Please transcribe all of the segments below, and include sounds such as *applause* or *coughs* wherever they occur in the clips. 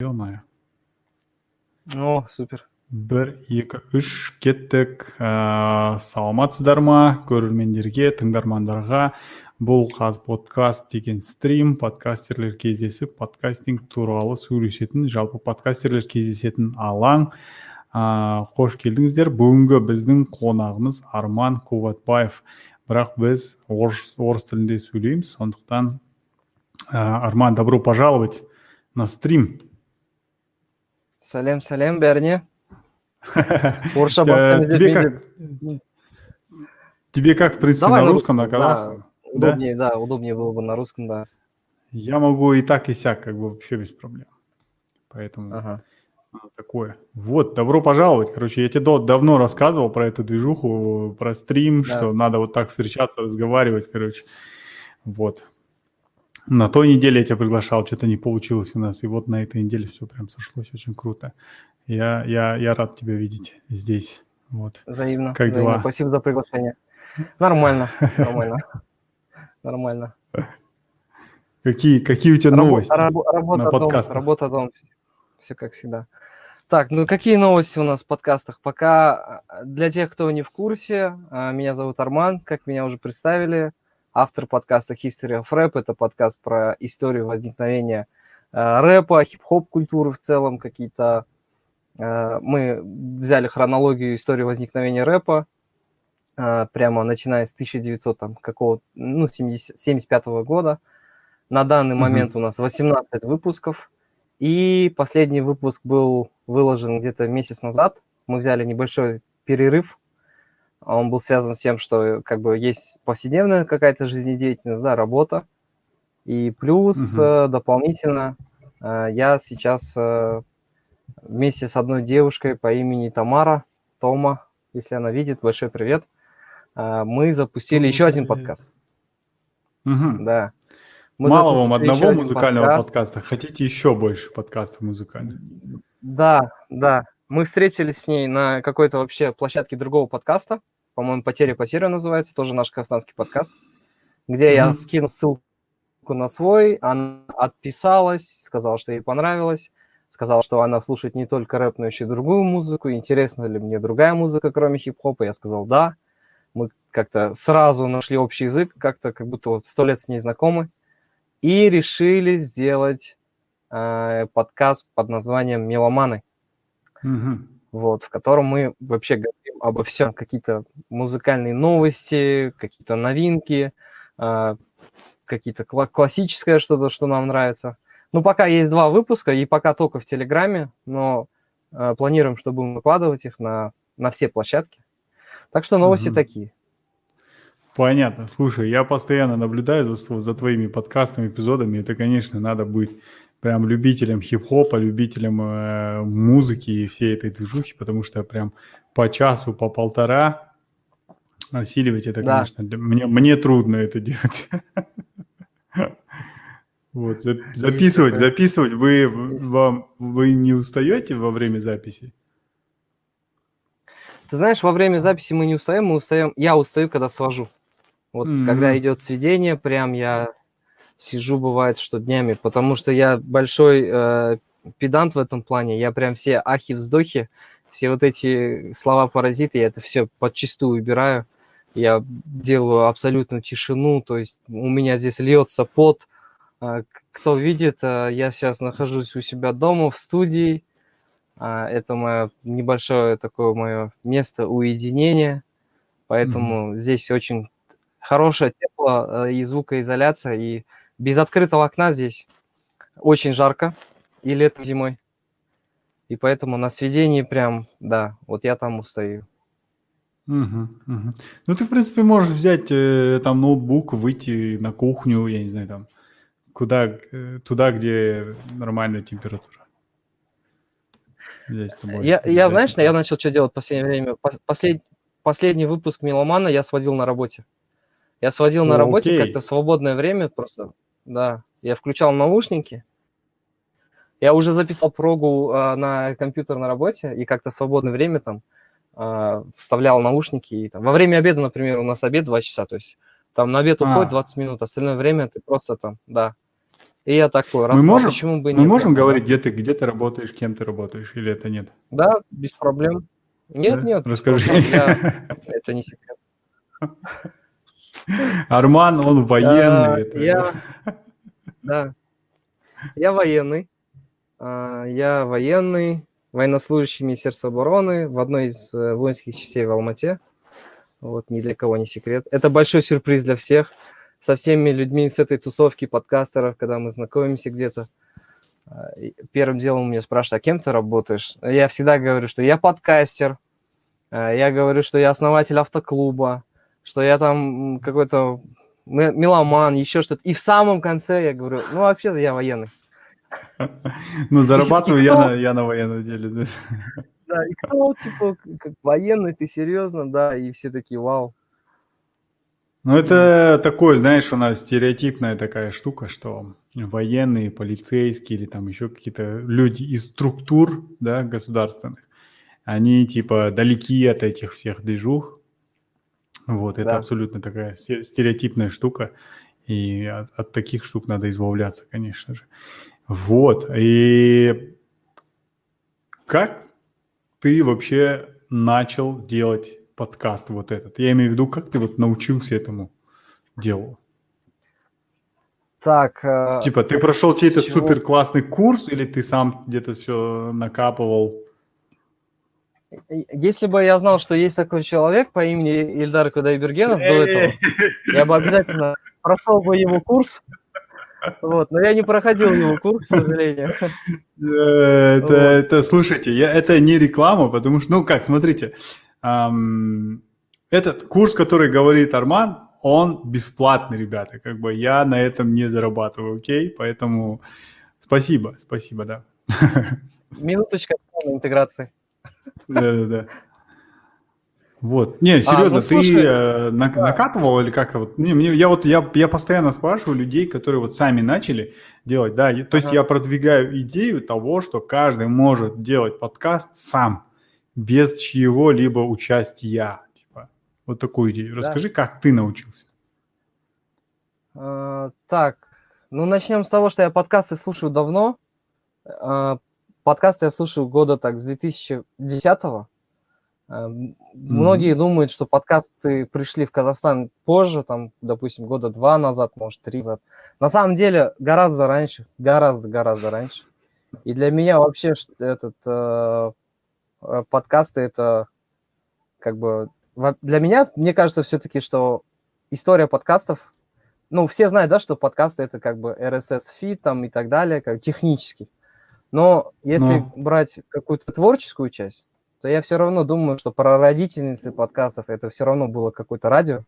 ё-моё. О супер. Бір екі үш кеттік. Ә, саламатсыздар ма? Көрермендерге тыңдармандарға. Бұл қаз подкаст деген стрим. Подкастерлер кездесіп подкастинг туралы сөйлесетін жалпы подкастерлер кездесетін алаң. Ә, қош келдіңіздер. Бүгінгі біздің қонағымыз арман куватбаев бірақ біз орыс, орыс тілінде сөйлейміз. Сондықтан ә, арман добро пожаловать на стрим. Сәлем сәлем бәріне *laughs* орысша Э, тебе как тебе как в принципе на русском на казахском удобнее да удобнее было бы на русском да. Я могу и так и сяк как бы вообще без проблем. Поэтому такое. Вот добро пожаловать. Короче я тебе давно рассказывал про эту движуху про стрим что надо вот так встречаться разговаривать короче. Вот на той неделе я тебя приглашал, что-то не получилось у нас, и вот на этой неделе все прям сошлось очень круто. Я, я, я рад тебя видеть здесь. Вот. взаимно Как взаимно. дела? спасибо за приглашение нормально нормально нормально Какие, какие у тебя новости? рабо- работа на дом, подкастах? работа дом. Все как всегда. Так, ну какие новости у нас в подкастах? Пока а, для тех, кто не в курсе, а, меня зовут Арман, как меня уже представили, автор подкаста History of Rap. Это подкаст про историю возникновения а, рэпа, хип-хоп культуры в целом, какие-то... а, Мы взяли хронологию истории возникновения рэпа, а, прямо начиная с 1900 там, какого, ну, 70, 75 года. На данный Мгм. момент у нас 18 выпусков, и последний выпуск был выложен где-то месяц назад. Мы взяли небольшой перерыв. Он был связан с тем, что как бы есть повседневная какая-то жизнедеятельность, да, работа. И плюс э, дополнительно э, я сейчас э, вместе с одной девушкой по имени Тамара, Тома, если она видит, большой привет, мы запустили Тома, еще один привет. подкаст. Мгм. Да. Мы Мало вам одного музыкального подкаст. подкаста, хотите еще больше подкастов музыкальных? Да, да. Мы встретились с ней на какой-то вообще площадке другого подкаста. По-моему, «Потеря потеря» называется, тоже наш казахстанский подкаст, где я Мгм. скинул ссылку на свой, она отписалась, сказала, что ей понравилось, сказала, что она слушает не только рэп, но еще и другую музыку, интересна ли мне другая музыка, кроме хип-хопа. Я сказал «да». Мы как-то сразу нашли общий язык, как-то как будто вот сто лет с ней знакомы, и решили сделать э, подкаст под названием «Меломаны» Мгм. Вот, в котором мы вообще говорим обо всем, какие-то музыкальные новости, какие-то новинки, а, какие-то кла- классическое что-то, что нам нравится. Ну, пока есть два выпуска, и пока только в Телеграме, но а, планируем, что будем выкладывать их на, на все площадки. Так что новости Мгм. такие. Понятно. Слушай, я постоянно наблюдаю за, за твоими подкастами, эпизодами. Это, конечно, надо быть прям любителем хип-хопа, любителем э, музыки и всей этой движухи, потому что прям по часу, по полтора осиливать это, Да. конечно, для- мне, мне трудно это делать. Вот, за- записывать, записывать. Вы, вам, вы не устаете во время записи? Ты знаешь, во время записи мы не устаем, мы устаем. Я устаю, когда свожу. Вот когда идет сведение, прям я сижу, бывает, что днями, потому что я большой э, педант в этом плане. Я прям все ахи-вздохи, все вот эти слова-паразиты, я это все подчистую убираю. Я делаю абсолютную тишину, то есть у меня здесь льется пот. К- Кто видит, а, я сейчас нахожусь у себя дома в студии. А, Это мое небольшое такое мое место уединения, поэтому здесь очень хорошее тепло э, и звукоизоляция, и без открытого окна здесь очень жарко и летом, и зимой. И поэтому на сведении прям, да, вот я там устаю. Мгм, мгм. Ну, ты, в принципе, можешь взять э, там ноутбук, выйти на кухню, я не знаю, там, куда, э, туда, где нормальная температура. Взять с. Я, я знаешь, я начал что делать в последнее время? Пос- послед- последний выпуск Меломана я сводил на работе. Я сводил на О, работе окей. как-то свободное время просто, да. Я включал наушники. Я уже записал прогу а, на компьютер на работе и как-то свободное время там а, вставлял наушники. И, там, во время обеда, например, у нас обед 2 часа, то есть там на обед А. уходит 20 минут, остальное время ты просто там, да, И я такой, раз, мы можем, почему бы нет? Мы можем говорить, где ты, где ты работаешь, кем ты работаешь, или это нет? Да, без проблем. Нет, да? нет. Расскажи. Я... *laughs* Это не секрет. *laughs* Арман, он военный. это... Я... *laughs* Да. Я военный. А, я военный, военнослужащий Министерства обороны в одной из э, воинских частей в Алмате. Вот, ни для кого не секрет. Это большой сюрприз для всех. Со всеми людьми с этой тусовки подкастеров, когда мы знакомимся где-то, а, первым делом меня спрашивают, а кем ты работаешь? Я всегда говорю, что я подкастер, а, я говорю, что я основатель автоклуба, что я там какой-то меломан, еще что-то. И в самом конце я говорю, ну, вообще-то я военный. *laughs* Ну, зарабатываю я на, я на военном деле. Да, и кто, типа, как военный, ты серьезно, да, и все такие, вау. Ну, это такое, знаешь, у нас стереотипная такая штука, что военные, полицейские или там еще какие-то люди из структур, да, государственных, они типа далеки от этих всех движух. Вот, это да. абсолютно такая стереотипная штука, и от, от таких штук надо избавляться, конечно же. Вот, и как ты вообще начал делать подкаст вот этот? Я имею в виду, как ты вот научился этому делу? Так. Э, типа, ты прошел чей-то супер классный курс или ты сам где-то все накапывал? Если бы я знал, что есть такой человек по имени Ильдар Кудайбергенов до этого, я бы обязательно прошел бы его курс вот, но я не проходил его курс, к сожалению. Это, вот. это слушайте, я, это не реклама, потому что, ну как, смотрите, эм, этот курс, который говорит Арман, он бесплатный, ребята, как бы я на этом не зарабатываю, окей, поэтому спасибо, спасибо, да. *laughs* Минуточка интеграции. Да-да-да. Вот. Не, серьезно, а, ну, ты э, на, да. накатывал или как-то вот? Не, мне, я вот я, я постоянно спрашиваю людей, которые вот сами начали делать, да. То есть ага. я продвигаю идею того, что каждый может делать подкаст сам, без чьего-либо участия. Типа, вот такую идею. Расскажи, да. как ты научился? А, так, ну начнем с того, что я подкасты слушаю давно. А, подкасты я слушаю года так с 2010 -го. Mm-hmm. Многие думают, что подкасты пришли в Казахстан позже, там, допустим, года два назад, может, три назад. На самом деле, гораздо раньше, гораздо-гораздо раньше. И для меня вообще этот э, э, подкасты это как бы для меня, мне кажется, все-таки, что история подкастов, ну, все знают, да, что подкасты это как бы RSS feed там и так далее, как технически. Но если Но... брать какую-то творческую часть, то я все равно думаю, что про родительницы подкастов это все равно было какое-то радио,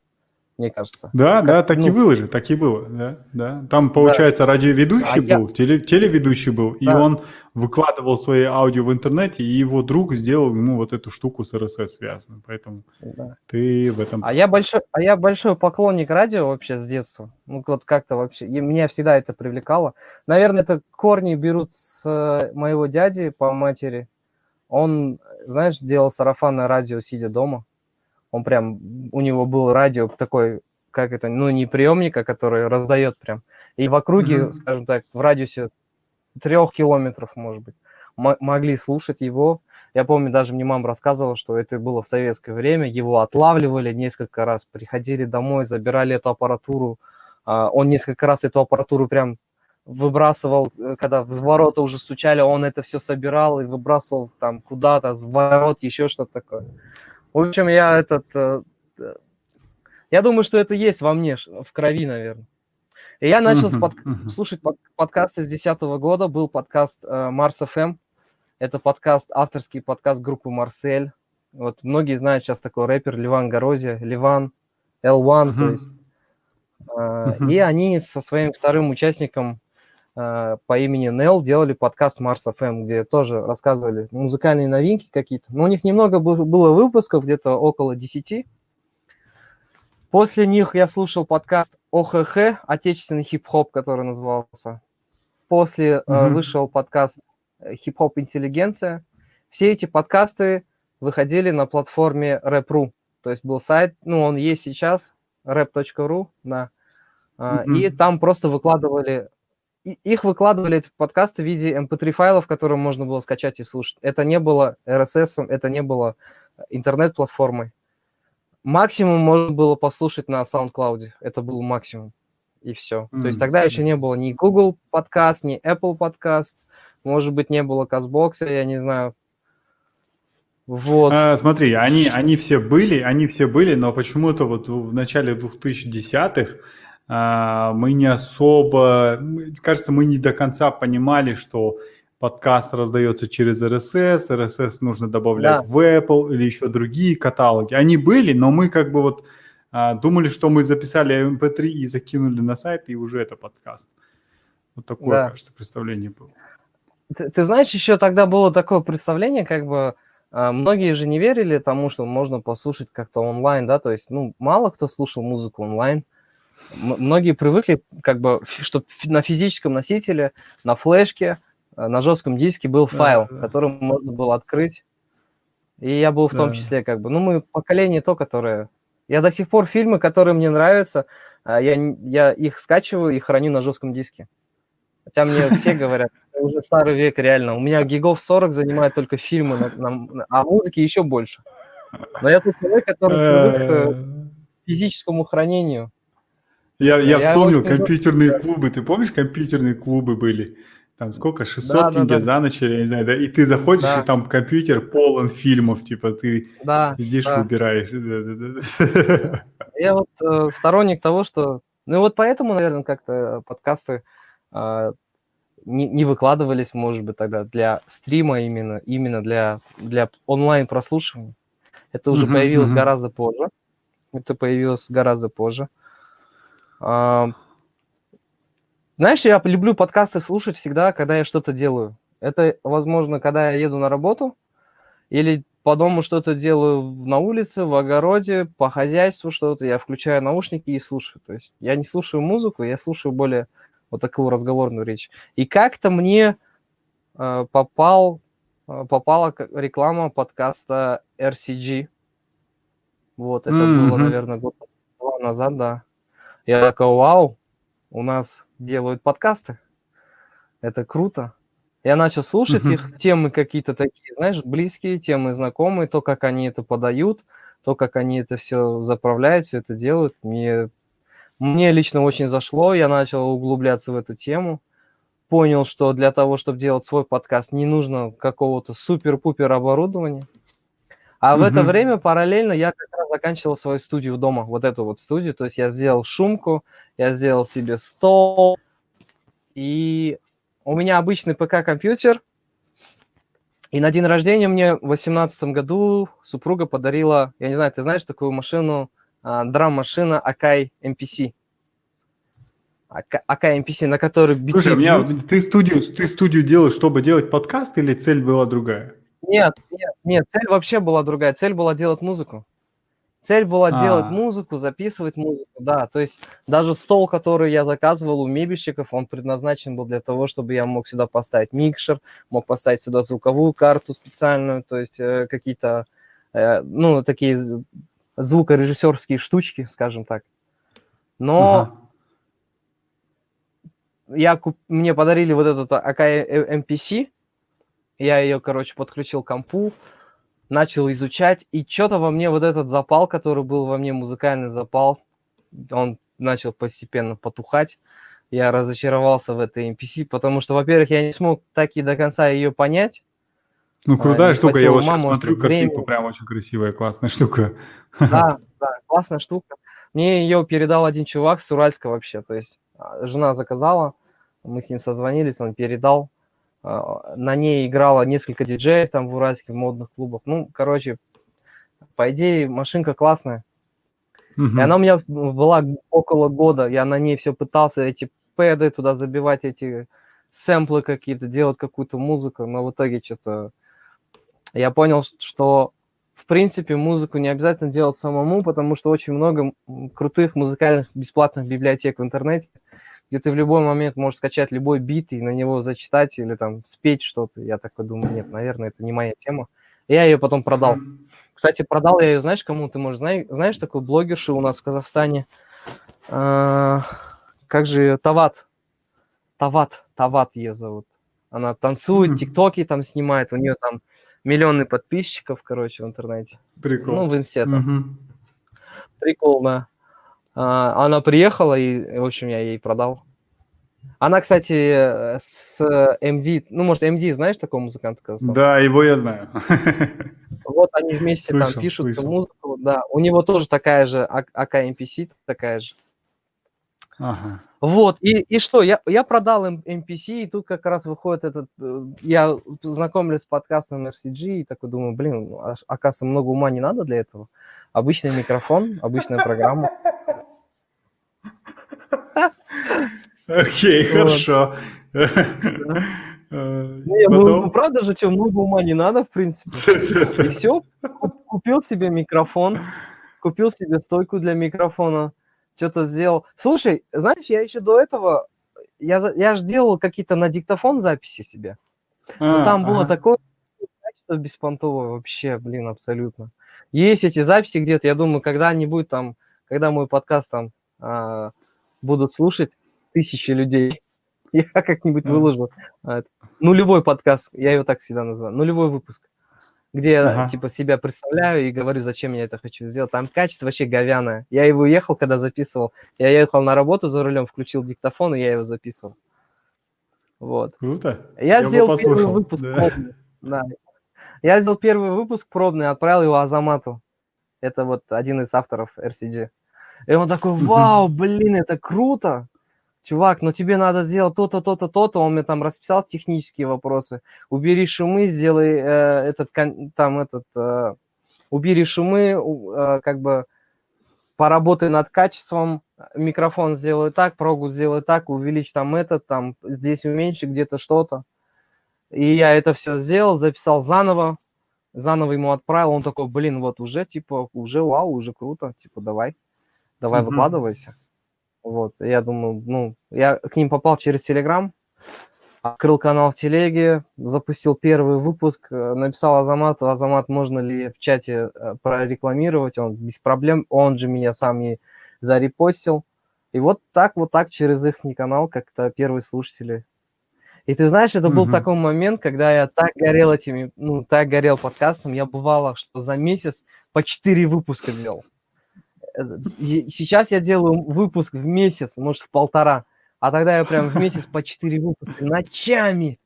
мне кажется. Да, как, да, так ну, и было же, так и было, да, да. Там, получается, да. радиоведущий а был, я... теле, телеведущий был, да. и он выкладывал свои аудио в интернете, и его друг сделал ему вот эту штуку с RSS связанную, поэтому да. ты в этом... А я, большой, а я большой поклонник радио вообще с детства, ну вот как-то вообще, и меня всегда это привлекало. Наверное, это корни берут с э, моего дяди по матери, он, знаешь, делал сарафанное радио, сидя дома. Он прям, у него был радио такой, как это, ну, не приемника, который раздает прям. И в округе, mm-hmm. скажем так, в радиусе трех километров, может быть, могли слушать его. Я помню, даже мне мама рассказывала, что это было в советское время. Его отлавливали несколько раз, приходили домой, забирали эту аппаратуру. А, он несколько раз эту аппаратуру прям выбрасывал, э, когда в ворота уже стучали, он это все собирал и выбрасывал там куда-то, в ворот, еще что-то такое. В общем, я этот... Э, э, я думаю, что это есть во мне, в крови, наверное. И я начал uh-huh, под... uh-huh. слушать под... подкасты с 2010 года. Был подкаст Марс uh, FM. Это подкаст, авторский подкаст группы Марсель. Вот многие знают сейчас такой рэпер Ливан Горози, Ливан, L1, uh-huh. то есть. Uh-huh. И они со своим вторым участником Э, по имени Нел делали подкаст Mars FM, где тоже рассказывали музыкальные новинки какие-то. Но у них немного было выпусков, где-то около 10. После них я слушал подкаст ОХХ, отечественный хип-хоп, который назывался. После mm-hmm. вышел подкаст Хип-хоп интеллигенция. Все эти подкасты выходили на платформе Rap.ru. То есть был сайт, ну он есть сейчас, rap.ru, да. Mm-hmm. И там просто выкладывали их выкладывали эти подкасты в виде MP3 файлов, которые можно было скачать и слушать. Это не было RSS, это не было интернет-платформой. Максимум можно было послушать на SoundCloud. Это был максимум. И все. Mm-hmm. То есть тогда еще не было ни Google подкаст, ни Apple подкаст. Может быть, не было Казбокса, я не знаю. Вот. А, смотри, они, они все были, они все были, но почему-то вот в начале 2010-х а, мы не особо, кажется, мы не до конца понимали, что подкаст раздается через RSS, RSS нужно добавлять да. в Apple или еще другие каталоги. Они были, но мы как бы вот а, думали, что мы записали MP3 и закинули на сайт, и уже это подкаст. Вот такое, да. кажется, представление было. Ты, ты знаешь, еще тогда было такое представление, как бы а, многие же не верили тому, что можно послушать как-то онлайн, да, то есть, ну, мало кто слушал музыку онлайн. Многие привыкли, как бы, что на физическом носителе, на флешке, а, на жестком диске был файл, да, да. который можно было открыть. И я был в да. том числе, как бы, ну, мы поколение то, которое... Я до сих пор фильмы, которые мне нравятся, а, я, я их скачиваю и храню на жестком диске. Хотя мне *laughs* все говорят, уже старый век, реально. У меня гигов 40 занимает только фильмы, на, на, а музыки еще больше. Но я тот человек, который привык к физическому хранению. Я, я, я вспомнил компьютерные клубы. Ты помнишь, компьютерные клубы были? Там сколько? 600 да, тенге да, да. за ночь, я не знаю, да? И ты заходишь, да. и там компьютер полон фильмов, типа ты да, сидишь, да. выбираешь. *laughs* Я вот э, сторонник того, что... Ну вот поэтому, наверное, как-то подкасты э, не, не выкладывались, может быть, тогда для стрима именно, именно для, для онлайн прослушивания. Это уже uh-huh, появилось uh-huh. гораздо позже. Это появилось гораздо позже. Знаешь, я люблю подкасты слушать всегда, когда я что-то делаю. Это, возможно, когда я еду на работу или по дому что-то делаю на улице, в огороде, по хозяйству что-то. Я включаю наушники и слушаю. То есть я не слушаю музыку, я слушаю более вот такую разговорную речь. И как-то мне э, попал, э, попала реклама подкаста RCG. Вот, это mm-hmm. было, наверное, год два назад, да. Я такой, вау, у нас делают подкасты. Это круто. Я начал слушать их, темы какие-то такие, знаешь, близкие, темы знакомые, то, как они это подают, то, как они это все заправляют, все это делают. Мне мне лично очень зашло, я начал углубляться в эту тему, понял, что для того, чтобы делать свой подкаст, не нужно какого-то супер-пупер оборудования. А mm-hmm. в это время параллельно я как раз заканчивал свою студию дома, вот эту вот студию, то есть я сделал шумку, я сделал себе стол, и у меня обычный ПК-компьютер, и на день рождения мне в 2018 году супруга подарила, я не знаю, ты знаешь такую машину, а, драм-машина Akai MPC. Akai MPC, на которой Слушай, у меня, ты, студию, ты студию делал, чтобы делать подкаст, или цель была другая? Нет, нет, нет, цель вообще была другая. Цель была делать музыку. Цель была А-а-а. делать музыку, записывать музыку, да. То есть даже стол, который я заказывал у мебельщиков, он предназначен был для того, чтобы я мог сюда поставить микшер, мог поставить сюда звуковую карту специальную, то есть э, какие-то, э, ну, такие звукорежиссерские штучки, скажем так. Но ага. я куп... мне подарили вот этот AKA MPC, я ее, короче, подключил к компу, начал изучать, и что-то во мне вот этот запал, который был во мне, музыкальный запал, он начал постепенно потухать. Я разочаровался в этой MPC, потому что, во-первых, я не смог так и до конца ее понять, ну, крутая а, штука, я вот сейчас смотрю картинку, прям очень красивая, классная штука. Да, *laughs* да, классная штука. Мне ее передал один чувак с Уральска вообще, то есть а, жена заказала, мы с ним созвонились, он передал. А, на ней играло несколько диджеев там в Уральске, в модных клубах. Ну, короче, по идее, машинка классная. Угу. И она у меня была около года, я на ней все пытался, эти пэды туда забивать, эти сэмплы какие-то, делать какую-то музыку, но в итоге что-то я понял, что в принципе музыку не обязательно делать самому, потому что очень много крутых музыкальных бесплатных библиотек в интернете, где ты в любой момент можешь скачать любой бит и на него зачитать или там спеть что-то. Я такой думаю, нет, наверное, это не моя тема. я ее потом продал. Кстати, продал я ее, знаешь, кому ты можешь, знаешь, знаешь такой блогерши у нас в Казахстане, а, как же ее, Тават. Тават, Тават ее зовут. Она танцует, тиктоки там снимает, у нее там миллионы подписчиков, короче, в интернете. Прикол. Ну, в инсте там. Мгм. Прикол, да. А, Она приехала, и, в общем, я ей продал. Она, кстати, с MD, ну, может, MD, знаешь такого музыканта казахстанского? Да, его я знаю. *laughs* Вот они вместе там Слышал, пишутся слышал. музыку, да. У него тоже такая же А- АК-MPC, такая же. Ага. Вот, и, и что, я, я продал MPC, и тут как раз выходит этот, э, я знакомлюсь с подкастом RCG, и такой думаю, блин, оказывается, много ума не надо для этого. Обычный микрофон, обычная программа. Окей, хорошо. Ну, ну, правда же, что, много ума не надо, в принципе. *laughs* И все, купил себе микрофон, купил себе стойку для микрофона, что-то сделал. Слушай, знаешь, я еще до этого, я, я же делал какие-то на диктофон записи себе. Но А, там было такое качество беспонтовое вообще, блин, абсолютно. Есть эти записи где-то, я думаю, когда-нибудь там, когда мой подкаст там а, будут слушать тысячи людей, *laughs* я как-нибудь Ага. выложу а, нулевой подкаст, я его так всегда называю, нулевой выпуск, где я Ага. типа себя представляю и говорю, зачем я это хочу сделать. Там качество вообще говяное. Я его ехал, когда записывал, я ехал на работу за рулем, включил диктофон, и я его записывал. Вот. Круто. Я, бы сделал первый выпуск да. пробный. Да. Я сделал первый выпуск пробный, отправил его Азамату. Это вот один из авторов RCG. И он такой, вау, блин, это круто. Чувак, но тебе надо сделать то-то, то-то, то-то. Он мне там расписал технические вопросы. Убери шумы, сделай э, этот, там этот, э, убери шумы, э, как бы поработай над качеством, микрофон сделай так, прогу сделай так, увеличь там этот, там здесь уменьши где-то что-то. И я это все сделал, записал заново, заново ему отправил, он такой, блин, вот уже, типа, уже вау, уже круто, типа, давай, давай Мгм. выкладывайся. Вот, я думаю, ну, я к ним попал через Телеграм, открыл канал в Телеге, запустил первый выпуск, э, написал Азамату, Азамат, можно ли в чате э, прорекламировать, он без проблем, он же меня сам и зарепостил. И вот так, вот так через их канал как-то первые слушатели. И ты знаешь, это был Мгм. такой момент, когда я так горел этими, ну, так горел подкастом, я бывало, что за месяц по 4 выпуска делал. Сейчас я делаю выпуск в месяц, может, в полтора. А тогда я прям в *laughs* месяц по 4 выпуска ночами.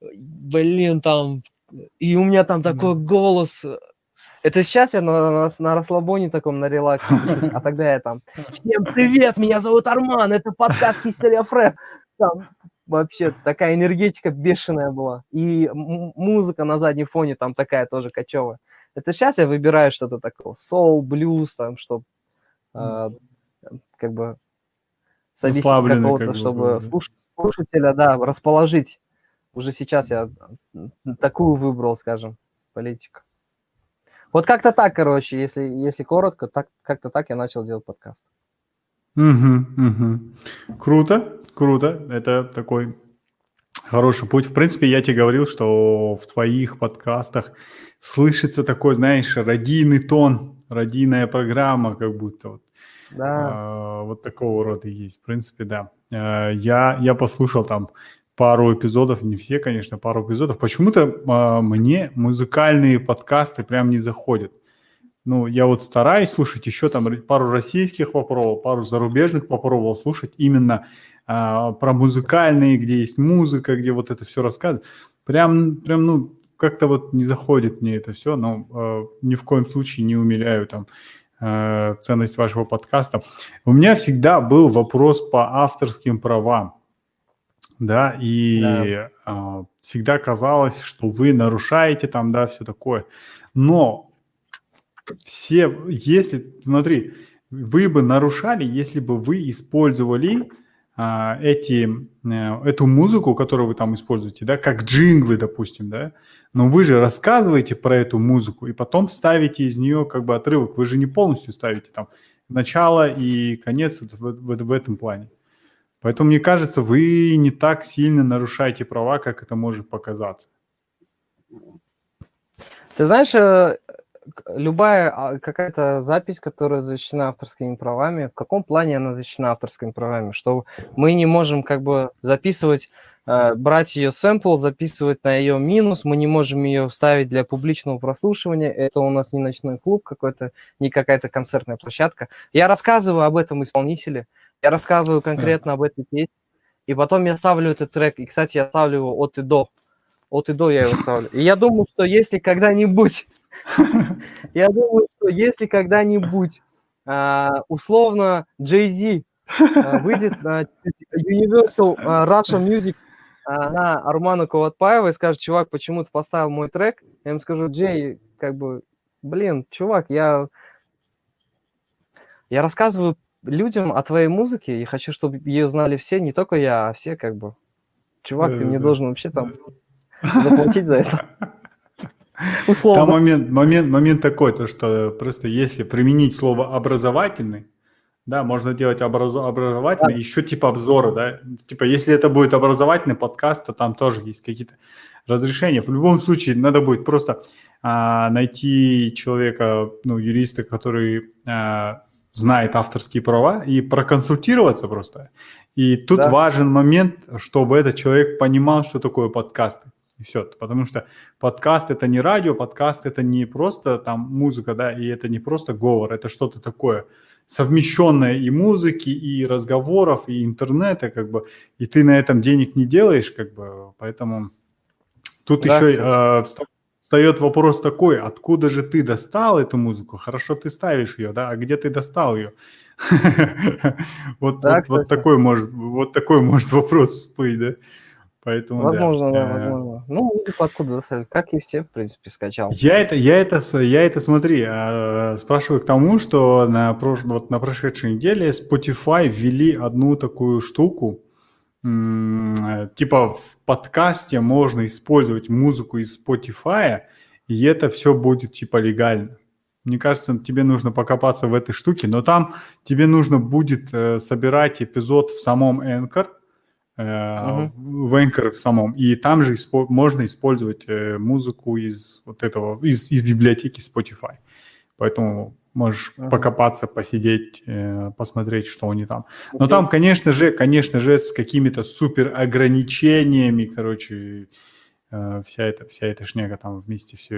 Блин, там... И у меня там такой голос. Это сейчас я на, на, на расслабоне таком, на релаксе а тогда я там... *laughs* Всем привет, меня зовут Арман, это подкаст Хистерия Фрэ. Там вообще такая энергетика бешеная была. И музыка на заднем фоне там такая тоже кочевая. Это сейчас я выбираю что-то такого, соул, блюз, там, чтобы как бы зависеть какого-то, как бы чтобы да. слуш- слушателя, да, расположить. Уже сейчас я такую выбрал, скажем, политику. Вот как-то так, короче, если, если коротко, так, как-то так я начал делать подкаст. Мгм, мгм. Круто, круто. Это такой хороший путь. В принципе, я тебе говорил, что в твоих подкастах слышится такой, знаешь, радийный тон, радийная программа, как будто вот. Да, А, вот такого рода есть. В принципе, да. А, Я, я послушал там пару эпизодов, не все, конечно, пару эпизодов. Почему-то а, мне музыкальные подкасты прям не заходят. Ну, я вот стараюсь слушать, еще там пару российских попробовал, пару зарубежных попробовал слушать именно а, про музыкальные, где есть музыка, где вот это все рассказывают. Прям, прям, ну, как-то вот не заходит мне это все, но а, ни в коем случае не умеряю там э, ценность вашего подкаста. У меня всегда был вопрос по авторским правам. Да, и Да. а, всегда казалось, что вы нарушаете там, да, все такое. Но все, если, смотри, вы бы нарушали, если бы вы использовали а, эти, э, эту музыку, которую вы там используете, да, как джинглы, допустим, да, но вы же рассказываете про эту музыку и потом ставите из нее как бы отрывок. Вы же не полностью ставите там начало и конец вот в, в- в этом плане. Поэтому, мне кажется, вы не так сильно нарушаете права, как это может показаться. Ты знаешь, э, любая а, какая-то запись, которая защищена авторскими правами, в каком плане она защищена авторскими правами? Что мы не можем как бы записывать, э, брать ее сэмпл, записывать на ее минус, мы не можем ее ставить для публичного прослушивания, это у нас не ночной клуб какой-то, не какая-то концертная площадка. Я рассказываю об этом исполнителе, я рассказываю конкретно об этой песне, и потом я ставлю этот трек, и, кстати, я ставлю его от и до, от и до я его ставлю. И я думаю, что если когда-нибудь *laughs* я думаю, что если когда-нибудь а, условно Jay-Z а, выйдет на Universal а, Russian Music на Арману Коватпаева и скажет, чувак, почему ты поставил мой трек, я ему скажу, Джей, как бы, блин, чувак, я, я рассказываю людям о твоей музыке и хочу, чтобы ее знали все, не только я, а все, как бы. Чувак, ты мне должен вообще там заплатить за это. *laughs* *laughs* Условно. Там момент, момент, момент такой, то что просто если применить слово образовательный, да, можно делать образ, образовательный, да. еще типа обзора, да, типа если это будет образовательный подкаст, то там тоже есть какие-то разрешения. В любом случае надо будет просто а, найти человека, ну, юриста, который а, знает авторские права и проконсультироваться просто. И тут да. важен момент, чтобы этот человек понимал, что такое подкасты. И все. Потому что подкаст это не радио, подкаст это не просто там музыка, да, и это не просто говор, это что-то такое совмещенное и музыки, и разговоров, и интернета, как бы, и ты на этом денег не делаешь, как бы, поэтому тут да, еще э, встает вопрос такой, откуда же ты достал эту музыку? Хорошо, ты ставишь ее, да, а где ты достал ее? *laughs* Вот такой может, вот такой может вопрос быть, да? Поэтому, возможно, да, да, возможно. Ну, музыку откуда достали? Как и все, в принципе, скачал. Я это, я это, я это смотри, а, спрашиваю к тому, что на, прош... вот на прошедшей неделе Spotify ввели одну такую штуку, типа в подкасте можно использовать музыку из Spotify, и это все будет типа легально. Мне кажется, тебе нужно покопаться в этой штуке, но там тебе нужно будет э, собирать эпизод в самом Anchor, uh-huh. в Anchor в самом. И там же испо- можно использовать э, музыку из вот этого, из, из библиотеки Spotify. Поэтому можешь uh-huh. покопаться, посидеть, э, посмотреть, что они там. Но okay. там, конечно же, конечно же, с какими-то супер ограничениями, короче, э, вся эта вся эта шняга там вместе все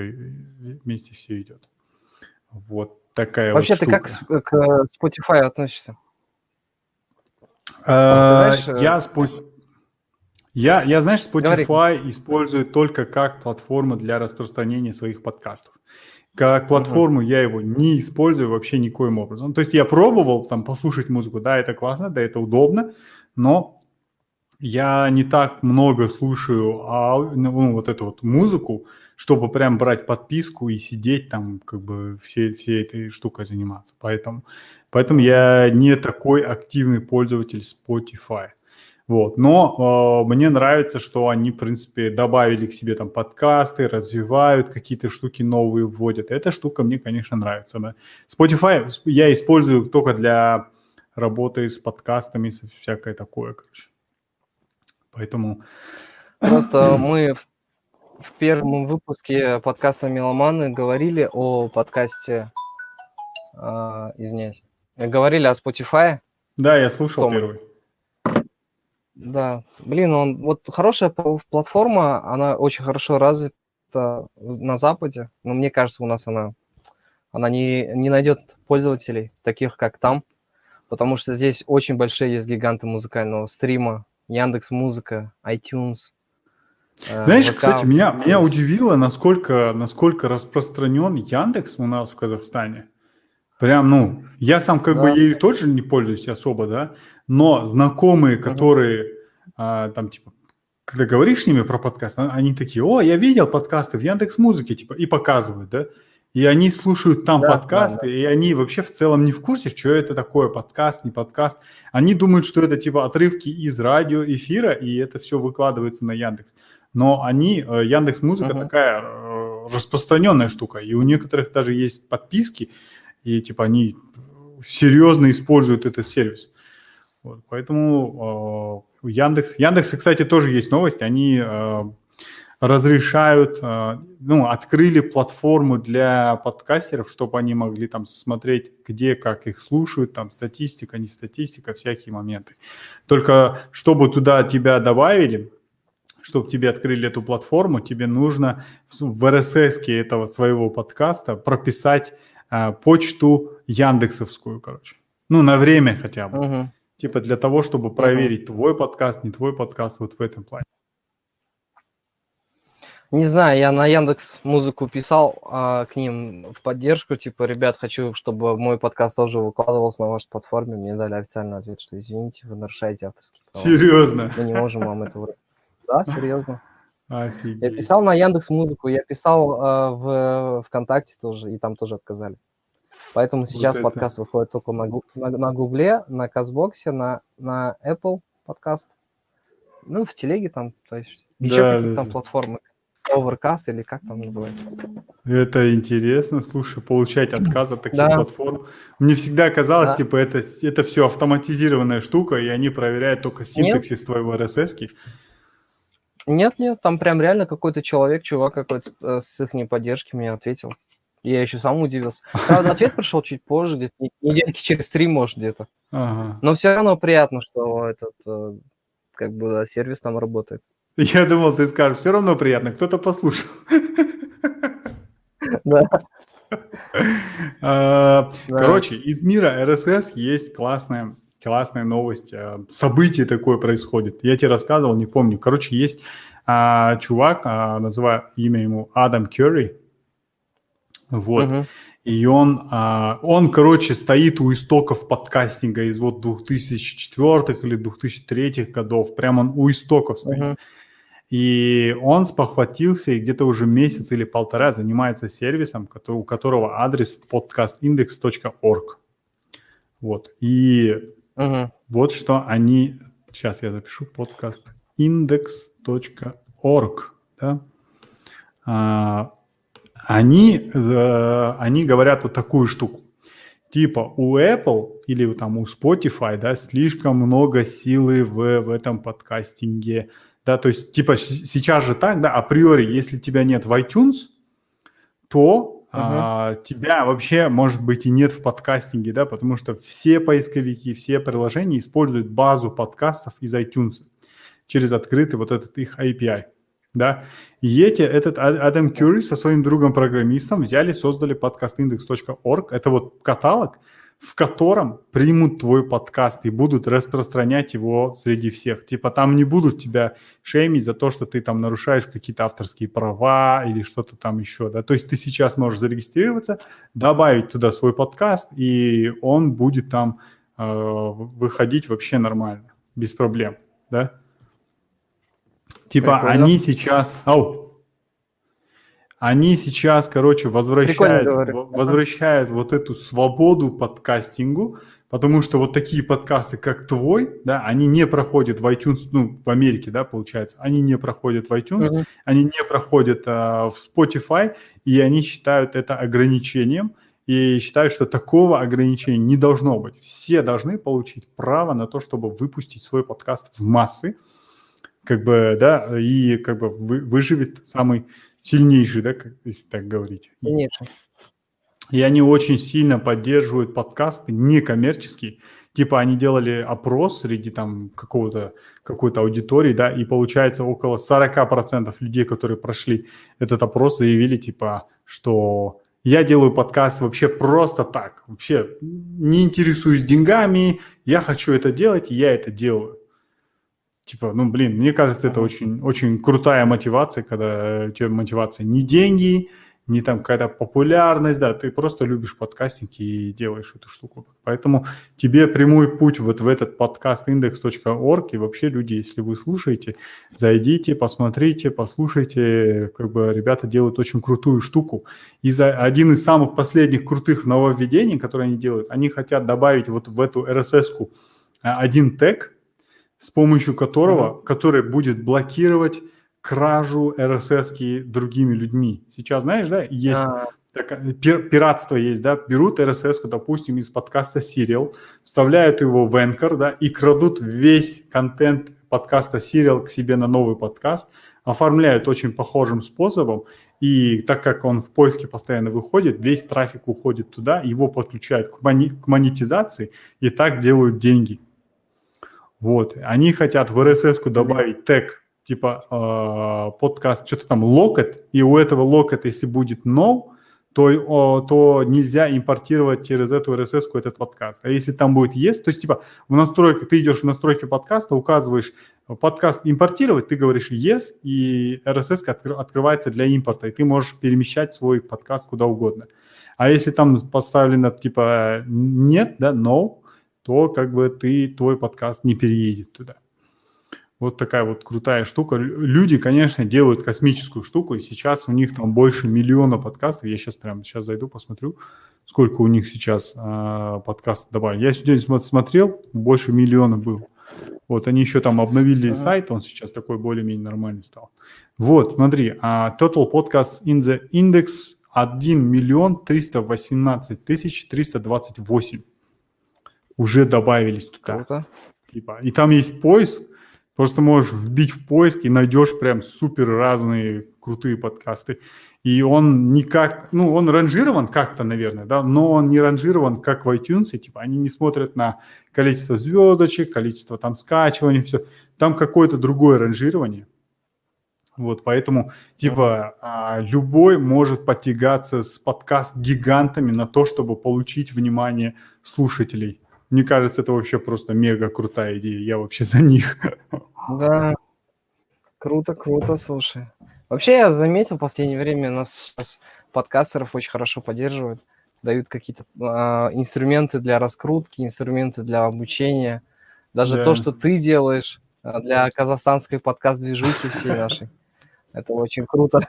вместе все идет. Вот такая Вообще вот ты как к Spotify относишься? А, знаешь, я, я, я, знаешь, Spotify Говори. использую только как платформу для распространения своих подкастов. Как платформу uh-huh. я его не использую вообще никоим образом. То есть я пробовал там послушать музыку, да, это классно, да, это удобно, но я не так много слушаю а, ну, вот эту вот музыку, чтобы прям брать подписку и сидеть там, как бы все, всей этой штукой заниматься. Поэтому, поэтому я не такой активный пользователь Spotify. Вот. Но э, мне нравится, что они, в принципе, добавили к себе там подкасты, развивают какие-то штуки новые, вводят. Эта штука мне, конечно, нравится. Да. Spotify я использую только для работы с подкастами, всякое такое, короче. Поэтому... Просто мы в первом выпуске подкаста «Меломаны» говорили о подкасте, э, извиняюсь, говорили о Spotify. Да, я слушал Том. первый. Да, блин, он вот хорошая платформа, она очень хорошо развита на Западе, но мне кажется, у нас она, она не, не найдет пользователей, таких как там, потому что здесь очень большие есть гиганты музыкального стрима, Яндекс Музыка, iTunes – Э, Знаешь, ВК... кстати, меня, меня удивило, насколько, насколько распространен Яндекс у нас в Казахстане. Прям, ну, я сам как да. бы ею тоже не пользуюсь особо, да, но знакомые, которые uh а, там, типа, когда говоришь с ними про подкаст, а, они такие, о, я видел подкасты в Яндекс Музыке, типа, и показывают, да, и они слушают там да, подкасты, да, да. и они вообще в целом не в курсе, что это такое, подкаст, не подкаст. Они думают, что это типа отрывки из радиоэфира, и это все выкладывается на Яндекс но они, э, Яндекс Музыка uh-huh. такая э, распространенная штука, и у некоторых даже есть подписки, и типа они серьезно используют этот сервис. Вот, поэтому э, Яндекс, Яндекс, кстати, тоже есть новость, они э, разрешают, э, ну, открыли платформу для подкастеров, чтобы они могли там смотреть, где, как их слушают, там статистика, не статистика, всякие моменты. Только чтобы туда тебя добавили, чтобы тебе открыли эту платформу, тебе нужно в RSS этого своего подкаста прописать э, почту Яндексовскую, короче. Ну, на время хотя бы. Угу. Типа для того, чтобы проверить угу. твой подкаст, не твой подкаст, вот в этом плане. Не знаю, я на Яндекс Музыку писал а, к ним в поддержку, типа, ребят, хочу, чтобы мой подкаст тоже выкладывался на вашей платформе. Мне дали официальный ответ, что извините, вы нарушаете авторские права. Серьезно? Мы не можем вам этого... Да, серьезно. Офигеть. Я писал на Яндекс Музыку, я писал э, в ВКонтакте тоже, и там тоже отказали. Поэтому сейчас вот подкаст выходит только на, на, на Гугле, на Казбоксе, на, на Apple подкаст, ну, в Телеге там, то есть еще да, какие-то да, там да. платформы. Overcast или как там называется. Это интересно, слушай, получать отказ от таких да. платформ. Мне всегда казалось, да. типа, это, это все автоматизированная штука, и они проверяют только синтаксис нет. твоего RSS. -ки. Нет, нет, там прям реально какой-то человек, чувак какой-то э, с их поддержки мне ответил. Я еще сам удивился. Правда, ответ пришел чуть позже, где-то недельки через три, может, где-то. Ага. Но все равно приятно, что этот э, как бы сервис там работает. Я думал, ты скажешь, все равно приятно, кто-то послушал. Да. А, короче, из мира RSS есть классная, классная новость. А, событие такое происходит. Я тебе рассказывал, не помню. Короче, есть а, чувак, называю имя ему Адам Керри. Вот. И он, он, короче, стоит у истоков подкастинга из вот 2004 или 2003 годов. Прям он у истоков стоит. Uh-huh. И он спохватился и где-то уже месяц или полтора занимается сервисом, который, у которого адрес podcastindex.org. Вот. И угу. вот что они... Сейчас я запишу podcastindex.org. Да? А, они, они говорят вот такую штуку. Типа у Apple или там у Spotify да, слишком много силы в, в этом подкастинге, да, то есть типа сейчас же так, да, априори, если тебя нет в iTunes, то uh-huh. а, тебя вообще, может быть, и нет в подкастинге, да, потому что все поисковики, все приложения используют базу подкастов из iTunes через открытый вот этот их API, да. И эти, этот а, Адам Кюри со своим другом-программистом взяли, создали podcastindex.org, это вот каталог, в котором примут твой подкаст и будут распространять его среди всех. Типа там не будут тебя шеймить за то, что ты там нарушаешь какие-то авторские права или что-то там еще. Да? То есть ты сейчас можешь зарегистрироваться, добавить туда свой подкаст, и он будет там э, выходить вообще нормально, без проблем. Да? Типа Прикольно. они сейчас... Ау, они сейчас, короче, возвращают, возвращают вот эту свободу подкастингу, потому что вот такие подкасты, как твой, да, они не проходят в iTunes, ну, в Америке, да, получается, они не проходят в iTunes, mm-hmm. они не проходят а, в Spotify, и они считают это ограничением, и считают, что такого ограничения не должно быть. Все должны получить право на то, чтобы выпустить свой подкаст в массы, как бы, да, и как бы вы, выживет самый сильнейший, да, если так говорить. Сильнейший. И они очень сильно поддерживают подкасты некоммерческие. Типа они делали опрос среди там какого-то, какой-то аудитории, да, и получается около 40% людей, которые прошли этот опрос, заявили типа, что я делаю подкаст вообще просто так, вообще не интересуюсь деньгами, я хочу это делать, и я это делаю. Типа, ну, блин, мне кажется, это очень, очень крутая мотивация, когда у тебя мотивация не деньги, не там какая-то популярность, да, ты просто любишь подкастинг и делаешь эту штуку. Поэтому тебе прямой путь вот в этот подкаст index.org, и вообще люди, если вы слушаете, зайдите, посмотрите, послушайте, как бы ребята делают очень крутую штуку. И за один из самых последних крутых нововведений, которые они делают, они хотят добавить вот в эту RSS-ку а, один тег, с помощью которого, mm-hmm. который будет блокировать кражу RSS другими людьми. Сейчас, знаешь, да, есть а. так, пир, пиратство есть, да, берут RSS, допустим, из подкаста Serial, вставляют его в Anchor, да, и крадут весь контент подкаста Serial к себе на новый подкаст, оформляют очень похожим способом, и так как он в поиске постоянно выходит, весь трафик уходит туда, его подключают к, мони- к монетизации, и так делают деньги. Вот, они хотят в RSS добавить тег, типа э, подкаст, что-то там locked, и у этого locked а, если будет no, то, то нельзя импортировать через эту RSS этот подкаст. А если там будет yes, то есть типа в настройке, ты идешь в настройки подкаста, указываешь подкаст импортировать, ты говоришь yes, и RSS открывается для импорта, и ты можешь перемещать свой подкаст куда угодно. А если там поставлено типа нет, да, no, то как бы ты, твой подкаст не переедет туда. Вот такая вот крутая штука. Люди, конечно, делают космическую штуку, и сейчас у них там больше миллиона подкастов. Я сейчас прямо сейчас зайду, посмотрю, сколько у них сейчас э, подкастов добавили. Я сегодня смотрел, больше миллиона было. Вот, они еще там обновили сайт, он сейчас такой более-менее нормальный стал. Вот, смотри, uh, Total Podcast in the Index 1 миллион 318 тысяч 328 уже добавились туда. Круто. Типа, и там есть поиск, Просто можешь вбить в поиск и найдешь прям супер разные крутые подкасты. И он никак, ну, он ранжирован как-то, наверное, да, но он не ранжирован, как в iTunes, типа, они не смотрят на количество звездочек, количество там скачиваний, все. Там какое-то другое ранжирование. Вот, поэтому, типа, а, любой может потягаться с подкаст-гигантами на то, чтобы получить внимание слушателей. Мне кажется, это вообще просто мега крутая идея. Я вообще за них. Да, круто, круто, слушай. Вообще я заметил в последнее время нас сейчас подкастеров очень хорошо поддерживают, дают какие-то э, инструменты для раскрутки, инструменты для обучения. Даже да. то, что ты делаешь а, для казахстанской подкаст-движухи всей нашей. Это очень круто.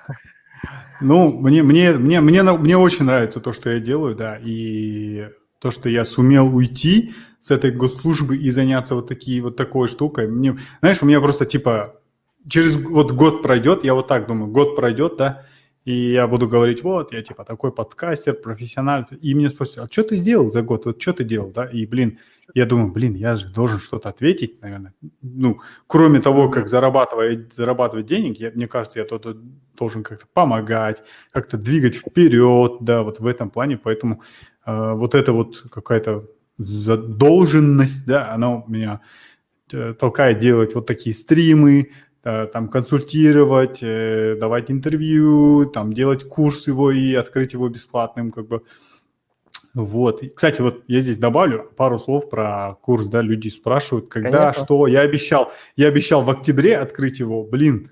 Ну, мне, мне, мне, мне, мне очень нравится то, что я делаю, да, и то, что я сумел уйти с этой госслужбы и заняться вот такие вот такой штукой. Мне, знаешь, у меня просто типа через вот год пройдет, я вот так думаю, год пройдет, да, и я буду говорить, вот, я типа такой подкастер, профессионал, и мне спросят, а что ты сделал за год, вот что ты делал, да, и, блин, я думаю, блин, я же должен что-то ответить, наверное, ну, кроме того, как зарабатывать, зарабатывать денег, я, мне кажется, я тут должен как-то помогать, как-то двигать вперед, да, вот в этом плане, поэтому вот это вот какая-то задолженность, да, она у меня э, толкает делать вот такие стримы, э, там консультировать, э, давать интервью, там делать курс его и открыть его бесплатным, как бы. Вот. И, кстати, вот я здесь добавлю пару слов про курс, да, люди спрашивают, когда, Конечно. что. Я обещал, я обещал в октябре открыть его, блин,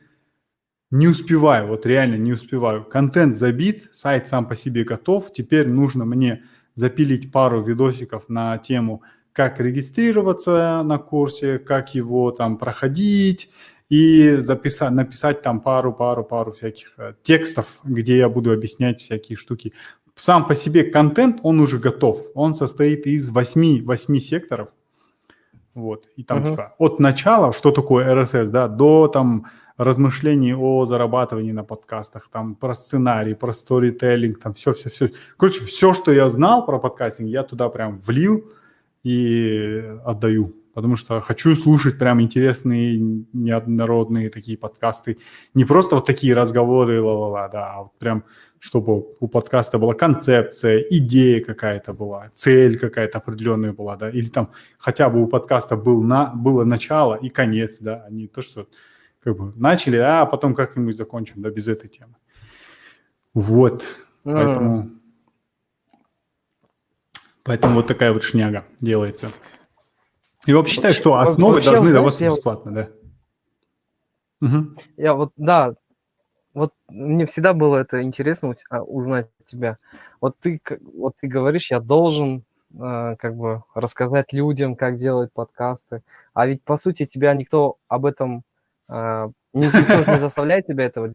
не успеваю, вот реально не успеваю. Контент забит, сайт сам по себе готов, теперь нужно мне запилить пару видосиков на тему, как регистрироваться на курсе, как его там проходить, и записать, написать там пару-пару-пару всяких э, текстов, где я буду объяснять всякие штуки. Сам по себе контент, он уже готов. Он состоит из 8, 8 секторов. Вот. И там uh-huh. типа от начала, что такое RSS, да, до там размышлений о зарабатывании на подкастах, там про сценарий, про сторителлинг, там все-все-все. Короче, все, что я знал про подкастинг, я туда прям влил и отдаю. Потому что хочу слушать прям интересные, неоднородные такие подкасты. Не просто вот такие разговоры, ла-ла-ла, да, а вот прям чтобы у подкаста была концепция, идея какая-то была, цель какая-то определенная была, да, или там хотя бы у подкаста был на, было начало и конец, да, а не то, что как бы начали, а потом как-нибудь закончим, да, без этой темы. Вот, mm. поэтому, поэтому вот такая вот шняга делается. И вообще считаю, что основы вообще, должны даваться бесплатно, да? Угу. Я вот, да, вот мне всегда было это интересно узнать тебя. Вот ты, вот ты говоришь, я должен э, как бы рассказать людям, как делать подкасты. А ведь по сути тебя никто об этом а, никто не заставляет тебя этого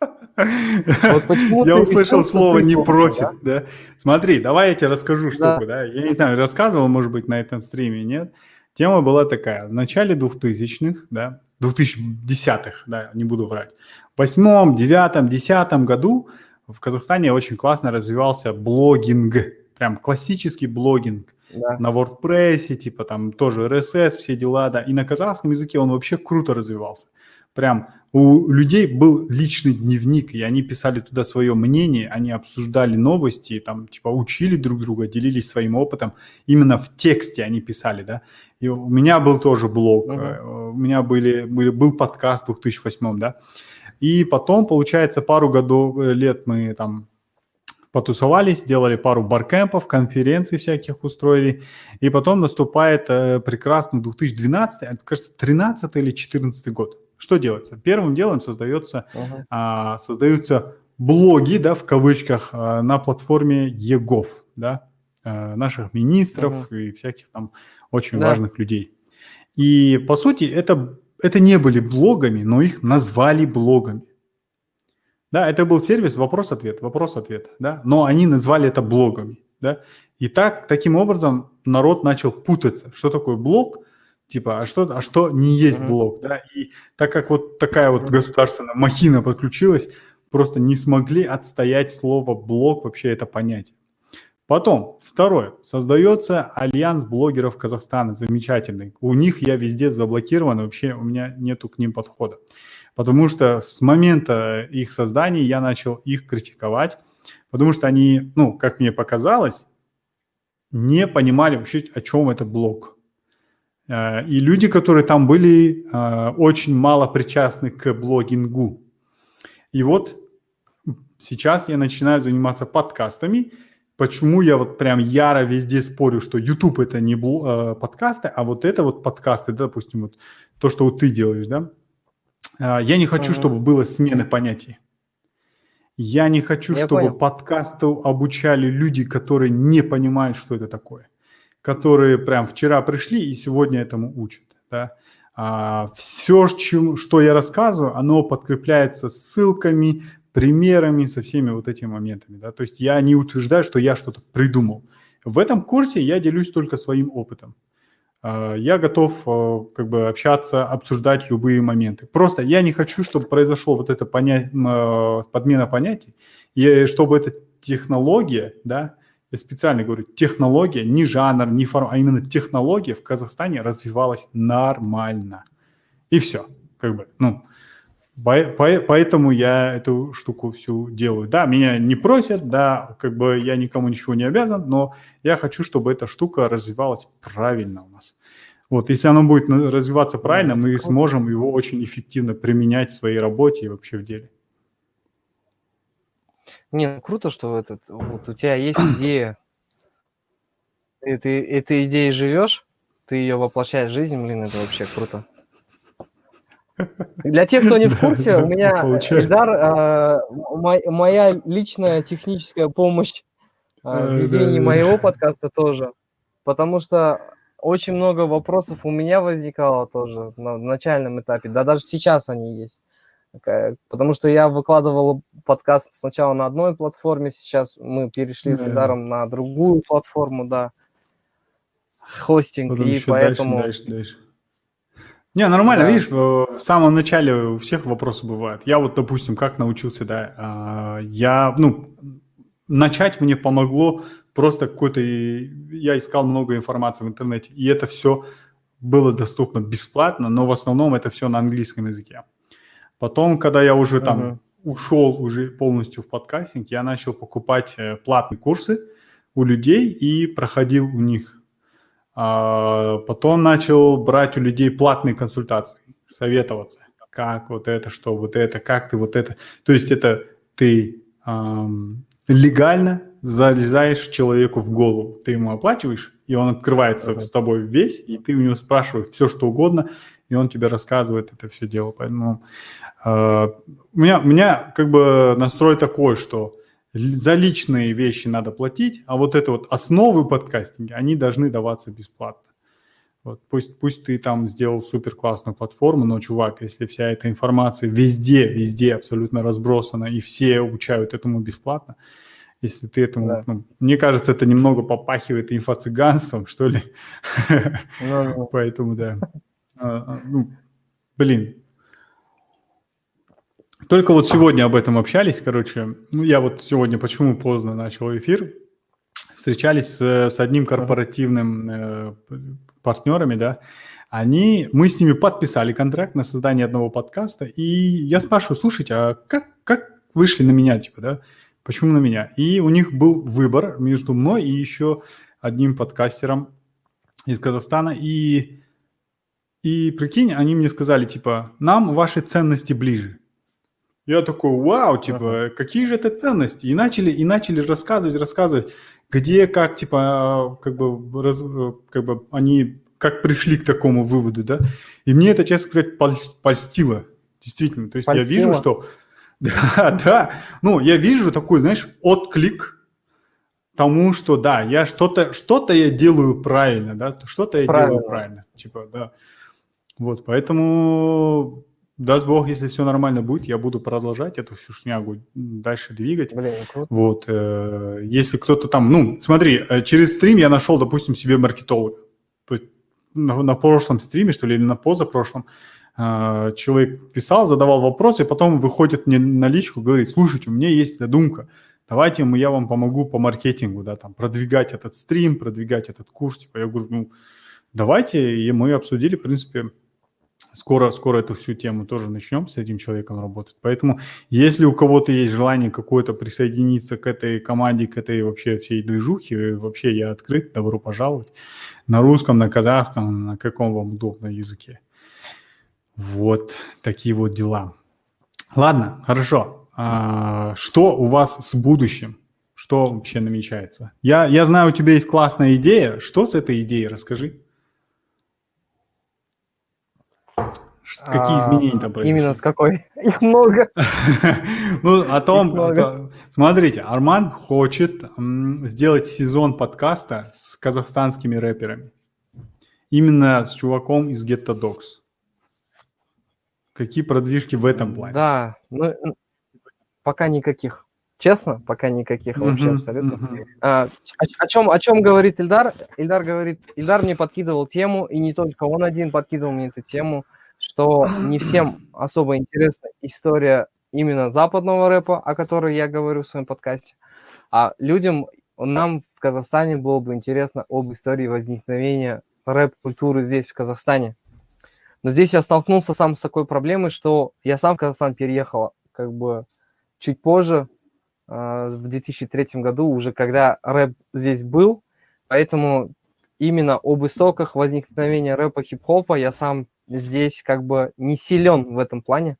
*laughs* вот я услышал слово «не просит», да? Смотри, давай я тебе расскажу штуку, да. Я не знаю, рассказывал, может быть, на этом стриме, нет? Тема была такая. В начале 2000-х, да, 2010-х, да, не буду врать, в восьмом, девятом, десятом году в Казахстане очень классно развивался блогинг, прям классический блогинг да. на WordPress, типа там тоже RSS, все дела, да. И на казахском языке он вообще круто развивался. Прям У людей был личный дневник, и они писали туда свое мнение, они обсуждали новости, там, типа, учили друг друга, делились своим опытом. Именно в тексте они писали, да. И у меня был тоже блог, uh-huh. у меня были, были, был подкаст в 2008, да. И потом, получается, пару годов, э, лет мы там потусовались, сделали пару баркемпов, конференций всяких устроили, и потом наступает э, прекрасный 2012, кажется, 13 или 14 год. Что делается? Первым делом создается, uh-huh. а, создаются блоги, да, в кавычках, а, на платформе ЕГОВ, да, а, наших министров uh-huh. и всяких там очень да. важных людей. И, по сути, это, это не были блогами, но их назвали блогами. Да, это был сервис вопрос-ответ, вопрос-ответ, да, но они назвали это блогами, да. И так, таким образом народ начал путаться, что такое блог – типа, а что, а что не есть блок, да, и так как вот такая вот государственная махина подключилась, просто не смогли отстоять слово блок, вообще это понятие. Потом, второе, создается альянс блогеров Казахстана, замечательный. У них я везде заблокирован, вообще у меня нету к ним подхода. Потому что с момента их создания я начал их критиковать, потому что они, ну, как мне показалось, не понимали вообще, о чем это блог. Э, и люди, которые там были, э, очень мало причастны к блогингу. И вот сейчас я начинаю заниматься подкастами. Почему я вот прям яро везде спорю, что YouTube это не э, подкасты, а вот это вот подкасты, допустим, вот то, что вот ты делаешь, да. Я не хочу, чтобы было смены понятий. Я не хочу, я чтобы понял. подкасту обучали люди, которые не понимают, что это такое которые прям вчера пришли и сегодня этому учат. Да? А, все, чем, что я рассказываю, оно подкрепляется ссылками, примерами, со всеми вот этими моментами. Да? То есть я не утверждаю, что я что-то придумал. В этом курсе я делюсь только своим опытом. А, я готов а, как бы общаться, обсуждать любые моменты. Просто я не хочу, чтобы произошло вот это поня... А, подмена понятий, и чтобы эта технология, да, я специально говорю, технология, не жанр, не форм, а именно технология в Казахстане развивалась нормально. И все, как бы, ну, поэтому я эту штуку всю делаю. Да, меня не просят, да, как бы я никому ничего не обязан, но я хочу, чтобы эта штука развивалась правильно у нас. Вот, если оно будет развиваться правильно, мы сможем его очень эффективно применять в своей работе и вообще в деле. Не, ну круто, что этот, вот у тебя есть *coughs* идея, ты, ты этой идеей живешь, ты ее воплощаешь в жизнь, блин, это вообще круто. Для тех, кто не в курсе, у меня, Эльдар, а, моя личная техническая помощь а, в ведении моего подкаста тоже, потому что очень много вопросов у меня возникало тоже на начальном этапе, да даже сейчас они есть. Потому что я выкладывал подкаст сначала на одной платформе, сейчас мы перешли с Идаром на другую платформу, да. Хостинг, Потом и поэтому... Дальше, дальше, дальше. Не, нормально, да. видишь, в самом начале у всех вопросы бывают. Я вот, допустим, как научился, да, а, я, ну, начать мне помогло просто какой-то, я искал много информации в интернете, и это все было доступно бесплатно, но в основном это все на английском языке. Потом, когда я уже там uh-huh. ушел уже полностью в подкастинг, я начал покупать э, платные курсы у людей и проходил у них. А потом начал брать у людей платные консультации, советоваться, как вот это, что вот это, как ты вот это. То есть это ты эм, легально залезаешь человеку в голову, ты ему оплачиваешь, и он открывается uh-huh. с тобой весь, и ты у него спрашиваешь все, что угодно, и он тебе рассказывает это все дело. Поэтому э, у, меня, у меня как бы настрой такой, что за личные вещи надо платить, а вот это вот основы подкастинга, они должны даваться бесплатно. Вот, пусть, пусть ты там сделал супер классную платформу, но, чувак, если вся эта информация везде, везде абсолютно разбросана, и все обучают этому бесплатно, если ты этому... Да. Ну, мне кажется, это немного попахивает инфо-цыганством, что ли. Ну, ну. *laughs* Поэтому, да. А, а, ну, блин. Только вот сегодня об этом общались, короче. Ну, я вот сегодня почему поздно начал эфир. Встречались с, с одним корпоративным э, партнерами, да. они, мы с ними подписали контракт на создание одного подкаста, и я спрашиваю, слушайте, а как, как вышли на меня, типа, да, почему на меня? И у них был выбор между мной и еще одним подкастером из Казахстана, и, и прикинь, они мне сказали, типа, нам ваши ценности ближе. Я такой, вау, типа, ага. какие же это ценности? И начали, и начали рассказывать, рассказывать, где, как, типа, как бы, раз, как бы они, как пришли к такому выводу, да? И мне это, честно сказать, польстило, действительно. То есть польстило. я вижу, что, *laughs* да, да, ну, я вижу такой, знаешь, отклик тому, что, да, я что-то, что-то я делаю правильно, да, что-то я правильно. делаю правильно, типа, да. Вот, поэтому даст Бог, если все нормально будет, я буду продолжать эту всю шнягу дальше двигать. Блин, круто. Вот, э, если кто-то там, ну, смотри, э, через стрим я нашел, допустим, себе маркетолога. То есть на, на прошлом стриме, что ли, или на позапрошлом, э, человек писал, задавал вопросы, и потом выходит мне на личку, говорит, слушайте, у меня есть задумка, давайте я вам помогу по маркетингу, да, там, продвигать этот стрим, продвигать этот курс. Типа, я говорю, ну, давайте, и мы обсудили, в принципе, скоро, скоро эту всю тему тоже начнем с этим человеком работать. Поэтому, если у кого-то есть желание какое-то присоединиться к этой команде, к этой вообще всей движухе, вообще я открыт, добро пожаловать. На русском, на казахском, на каком вам удобно языке. Вот такие вот дела. Ладно, хорошо. А, что у вас с будущим? Что вообще намечается? Я, я знаю, у тебя есть классная идея. Что с этой идеей? Расскажи. Какие а, изменения там произошли? Именно с какой? *laughs* Их много. *laughs* Ну, о том, смотрите, Арман хочет сделать сезон подкаста с казахстанскими рэперами. Именно с чуваком из Ghetto Dogs. Какие продвижки в этом плане? Да, ну, пока никаких. Честно, пока никаких вообще абсолютно. А, о, о, чем, о чем говорит Ильдар? Ильдар говорит, Ильдар мне подкидывал тему, и не только он один подкидывал мне эту тему что не всем особо интересна история именно западного рэпа, о которой я говорю в своем подкасте, а людям, нам в Казахстане было бы интересно об истории возникновения рэп-культуры здесь, в Казахстане. Но здесь я столкнулся сам с такой проблемой, что я сам в Казахстан переехал как бы чуть позже, в 2003 году, уже когда рэп здесь был, поэтому именно об истоках возникновения рэпа, хип-хопа я сам здесь как бы не силен в этом плане.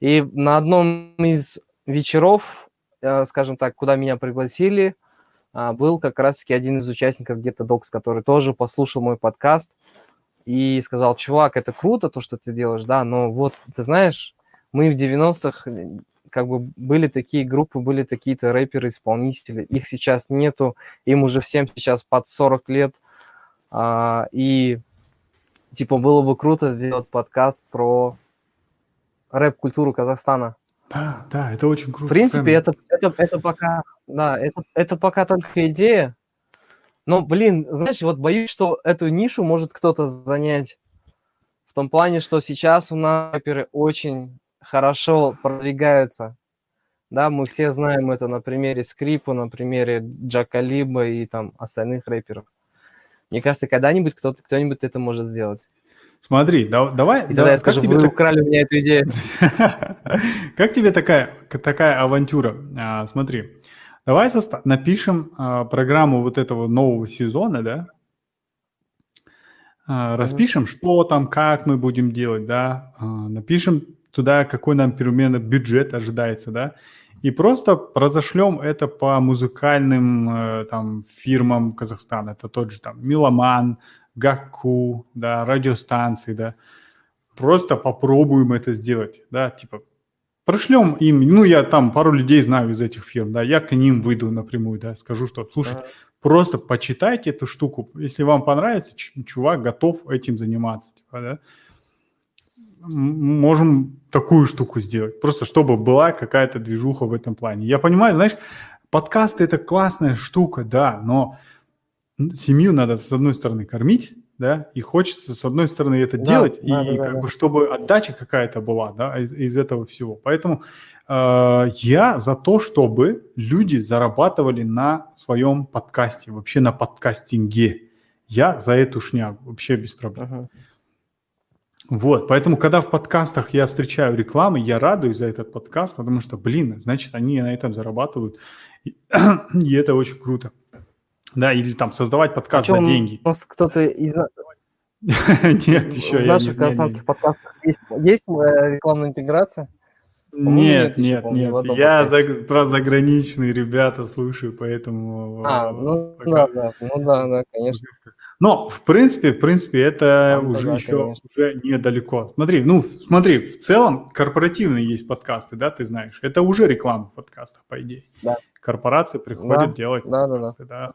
И на одном из вечеров, э, скажем так, куда меня пригласили, а, был как раз-таки один из участников где-то Докс, который тоже послушал мой подкаст и сказал, чувак, это круто, то, что ты делаешь, да, но вот, ты знаешь, мы в 90-х э, как бы были такие группы, были такие-то рэперы, исполнители, их сейчас нету, им уже всем сейчас под 40 лет, а, и Типа, было бы круто сделать подкаст про рэп-культуру Казахстана. Да, да, это очень круто. В принципе, это, это, это пока, да, это, это пока только идея. Но, блин, знаешь, вот боюсь, что эту нишу может кто-то занять. В том плане, что сейчас у нас рэперы очень хорошо продвигаются. Да, мы все знаем это на примере Скрипа, на примере Джака Либа и там остальных рэперов. Мне кажется, когда-нибудь кто-то, кто-нибудь это может сделать. Смотри, да, давай... И тогда я скажу, вы так... украли у меня эту идею. *laughs* как тебе такая, такая авантюра? А, смотри, давай соста- напишем а, программу вот этого нового сезона, да? А, распишем, что там, как мы будем делать, да? Напишем туда, какой нам примерно бюджет ожидается, да? и просто разошлем это по музыкальным э, там фирмам Казахстана. Это тот же там Миломан, Гаку, да, радиостанции, да. Просто попробуем это сделать, да, типа прошлем им, ну, я там пару людей знаю из этих фирм, да, я к ним выйду напрямую, да, скажу, что, слушайте, да. просто почитайте эту штуку, если вам понравится, чувак готов этим заниматься, типа, да, можем такую штуку сделать, просто чтобы была какая-то движуха в этом плане. Я понимаю, знаешь, подкасты это классная штука, да, но семью надо с одной стороны кормить, да, и хочется с одной стороны это да, делать, да, и да, как да. бы чтобы отдача какая-то была, да, из, из этого всего. Поэтому э, я за то, чтобы люди зарабатывали на своем подкасте, вообще на подкастинге. Я за эту шнягу, вообще без проблем. Uh-huh. Вот, поэтому, когда в подкастах я встречаю рекламу, я радуюсь за этот подкаст, потому что, блин, значит, они на этом зарабатывают, и, *clears throat* и это очень круто. Да, или там создавать подкаст Причем за деньги. У нас кто-то из *laughs* Нет, еще в я наших не- не- казахстанских подкастах есть, э, рекламная интеграция? Нет, нет нет, в Я за- про заграничные ребята слушаю, поэтому... А, э, ну да, да, ну да, да, конечно. Но, в принципе, в принципе, это Там-то уже да, еще конечно. уже недалеко. Смотри, ну, смотри, в целом корпоративные есть подкасты, да, ты знаешь. Это уже реклама в подкастах, по идее. Да. Корпорации приходят Да, делать да, да, да. подкасты, да.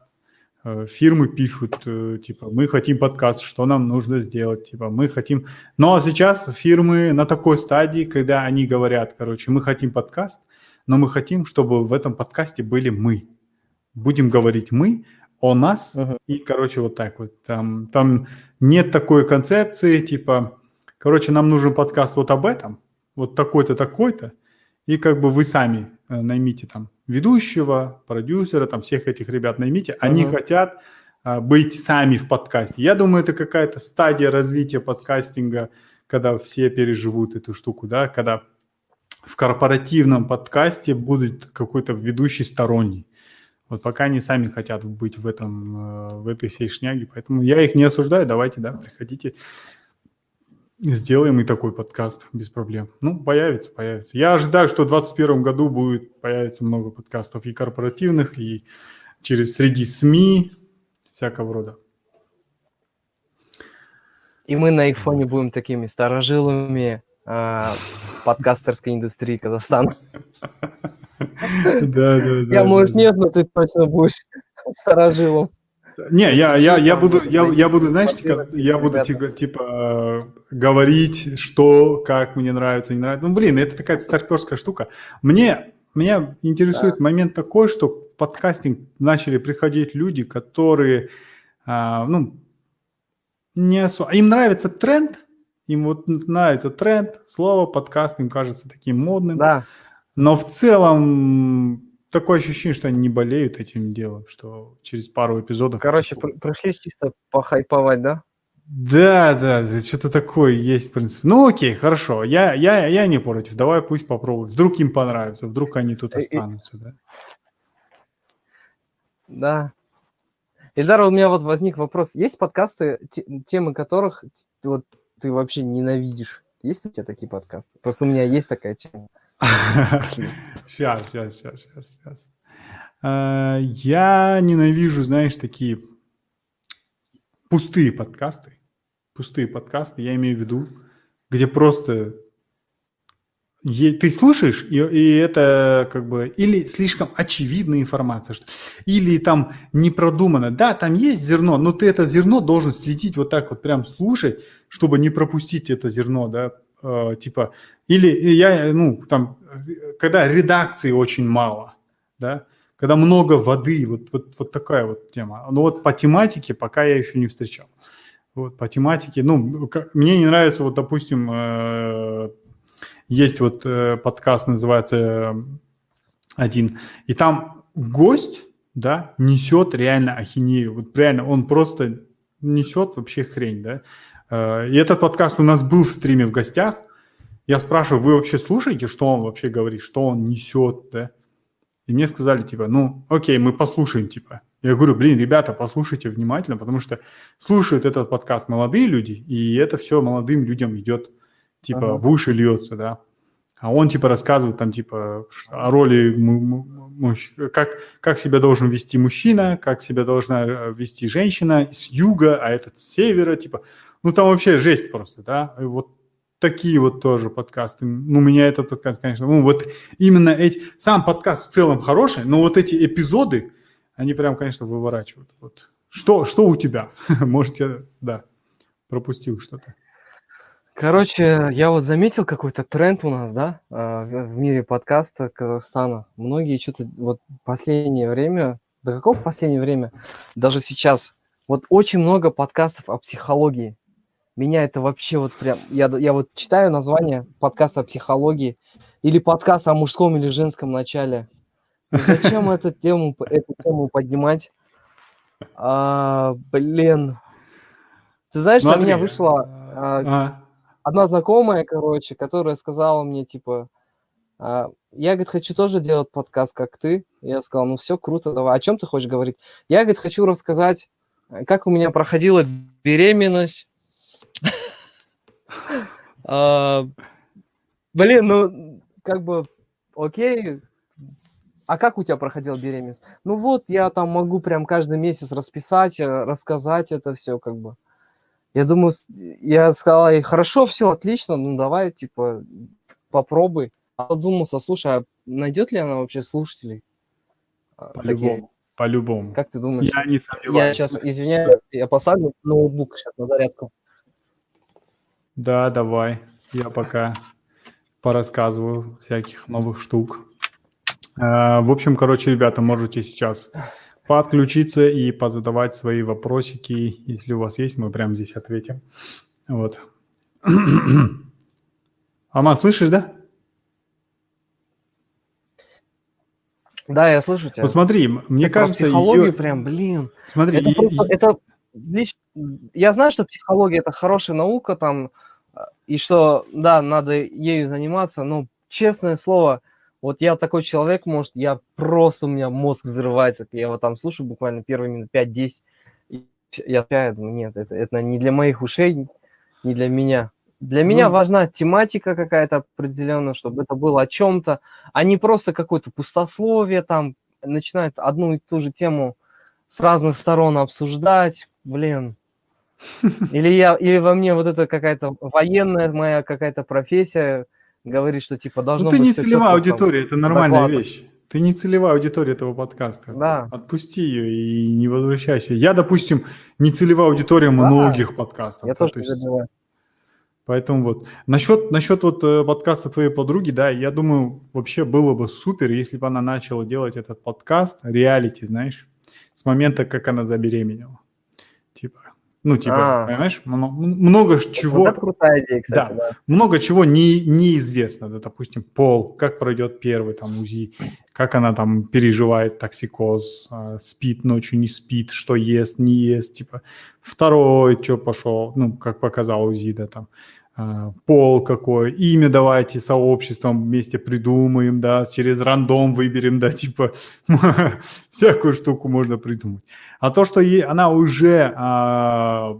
Э, Фирмы пишут, э, типа, мы хотим подкаст, что нам нужно сделать, типа, мы хотим... Но сейчас фирмы на такой стадии, когда они говорят, короче, мы хотим подкаст, но мы хотим, чтобы в этом подкасте были мы. Будем говорить мы о нас, Мгм. и, короче, вот так вот. Там, там нет такой концепции, типа, короче, нам нужен подкаст вот об этом, вот такой-то, такой-то, и как бы вы сами э, наймите там ведущего, продюсера, там всех этих ребят наймите. Они Мгм. хотят а, быть сами в подкасте. Я думаю, это какая-то стадия развития подкастинга, когда все переживут эту штуку, да, когда в корпоративном подкасте будет какой-то ведущий сторонний. Вот пока они сами хотят быть в этом, э, в этой всей шняге, поэтому я их не осуждаю, давайте, да, приходите, сделаем и такой подкаст без проблем. Ну, появится, появится. Я ожидаю, что в 2021 году будет появиться много подкастов и корпоративных, и через среди СМИ, всякого рода. И мы на айфоне будем такими старожилами а, подкастерской индустрии Казахстана. *laughs* Да, да, да. Я, может, да. нет, но ты точно будешь *laughs* старожилом. Не, я, я, я буду, я, я буду, знаешь, типа, я буду типа, типа говорить, что, как мне нравится, не нравится. Ну, блин, это такая старперская штука. Мне, меня интересует момент такой, что в подкастинг начали приходить люди, которые, а, ну, не особо... Им нравится тренд, им вот нравится тренд, слово подкаст им кажется таким модным. Да, Но в целом такое ощущение, что они не болеют этим делом, что через пару эпизодов... короче, пр- пришли чисто похайповать, да? Да, да, да, что-то такое есть, в принципе. Ну окей, хорошо, я, я, я не против, давай пусть попробуют. Вдруг им понравится, вдруг они тут И- и- останутся, да? Да. Ильдар, у меня вот возник вопрос. Есть подкасты, те- темы которых вот ты вообще ненавидишь? Есть у тебя такие подкасты? Просто у меня есть такая тема. Сейчас, сейчас, сейчас, сейчас, сейчас. А, Я ненавижу, знаешь, такие пустые подкасты. Пустые подкасты, я имею в виду, где просто ты слушаешь, и, и это как бы или слишком очевидная информация, что, или там не продумано. Да, там есть зерно, но ты это зерно должен следить вот так вот, прям слушать, чтобы не пропустить это зерно, да, Э, типа, или я, ну, там, э, когда редакции очень мало, да, когда много воды, вот, вот, вот такая вот тема. Но вот по тематике пока я еще не встречал. Вот по тематике, ну, ка- мне не нравится, вот, допустим, э, есть вот э, подкаст, называется э, один, и там гость, да, несет реально ахинею, вот реально он просто несет вообще хрень, да. Э, И этот подкаст у нас был в стриме в гостях. Я спрашиваю, вы вообще слушаете, что он вообще говорит, что он несет, да? И мне сказали, типа, ну, окей, мы послушаем, типа. Я говорю, блин, ребята, послушайте внимательно, потому что слушают этот подкаст молодые люди, и это все молодым людям идет, типа, Ага. в уши льется, да. А он, типа, рассказывает там, типа, о роли, как, как себя должен вести мужчина, как себя должна э, вести женщина с юга, а этот с севера, типа. Ну, там вообще жесть просто, да. И вот такие вот тоже подкасты. Ну, меня этот подкаст, конечно, ну, вот именно эти... Сам подкаст в целом хороший, но вот эти эпизоды, они прям, конечно, выворачивают. Вот. Что, что у тебя? *laughs* Может, я, да, пропустил что-то. Короче, я вот заметил какой-то тренд у нас, да, а, в мире подкаста Казахстана. Многие что-то вот последнее время, да какого последнее время, даже сейчас, вот очень много подкастов о психологии. Меня это вообще вот прям, я, я вот читаю название подкаста о психологии или подкаст о мужском или женском начале. Ну Зачем эту тему, эту тему поднимать? А, блин. Ты знаешь, на меня вышла а, а, одна знакомая, короче, которая сказала мне, типа, «А, я, говорит, хочу тоже делать подкаст, как ты. Я сказал, ну все, круто, давай. О чем ты хочешь говорить? Я, говорит, хочу рассказать, как у меня проходила беременность. А, блин, ну, как бы, окей, а как у тебя проходила беременность? Ну вот, я там могу прям каждый месяц расписать, э, рассказать это все, как бы. Я думаю, я сказала ей, хорошо, все, отлично, ну давай, типа, попробуй. А задумался, слушай, а найдет ли она вообще слушателей? А, по-любому. По-любому. Как ты думаешь? Я не сомневаюсь. Я сейчас, извиняюсь, я посадил ноутбук сейчас на зарядку. Да, давай. Я пока порассказываю всяких новых штук. А, в общем, короче, ребята, можете сейчас подключиться и позадавать свои вопросики. Если у вас есть, мы прямо здесь ответим. Вот. *clears throat* Ама, слышишь, да? Да, я слышу тебя. Вот смотри, мне это кажется... Психологию ее... прям, блин. Смотри, это, и, просто, это лично... Я знаю, что психология – это хорошая наука, там, и что, да, надо ею заниматься, но, честное слово, вот я такой человек, может, я просто, у меня мозг взрывается, я его там слушаю буквально первые минут 5-10, я, я думаю, нет, это, это не для моих ушей, не для меня. Для меня ну, важна тематика какая-то определенная, чтобы это было о чем-то, а не просто какое-то пустословие, там начинают одну и ту же тему с разных сторон обсуждать, блин. Или я, или во мне вот это какая-то военная моя какая-то профессия, говорит, что типа должно ну, ты быть... Ты не целевая аудитория, там, это нормальная доклада. вещь. Ты не целевая аудитория этого подкаста. Да. Отпусти ее и не возвращайся. Я, допустим, не целевая аудитория да. многих подкастов. Я да, тоже то есть... Поэтому вот. Насчет, насчет вот э, подкаста твоей подруги, да, я думаю, вообще было бы супер, если бы она начала делать этот подкаст, реалити, знаешь, с момента, как она забеременела. Типа, ну, типа, а. понимаешь, много чего... Вот это крутая идея, кстати, да. да. Много чего не, неизвестно, да, допустим, пол, как пройдет первый там УЗИ, как она там переживает токсикоз, а, спит ночью, не спит, что ест, не ест, типа, второй, что пошел, ну, как показал УЗИ, да, там, пол какой, имя давайте сообществом вместе придумаем, да, через рандом выберем, да, типа *laughs* всякую штуку можно придумать. А то, что ей, она уже а,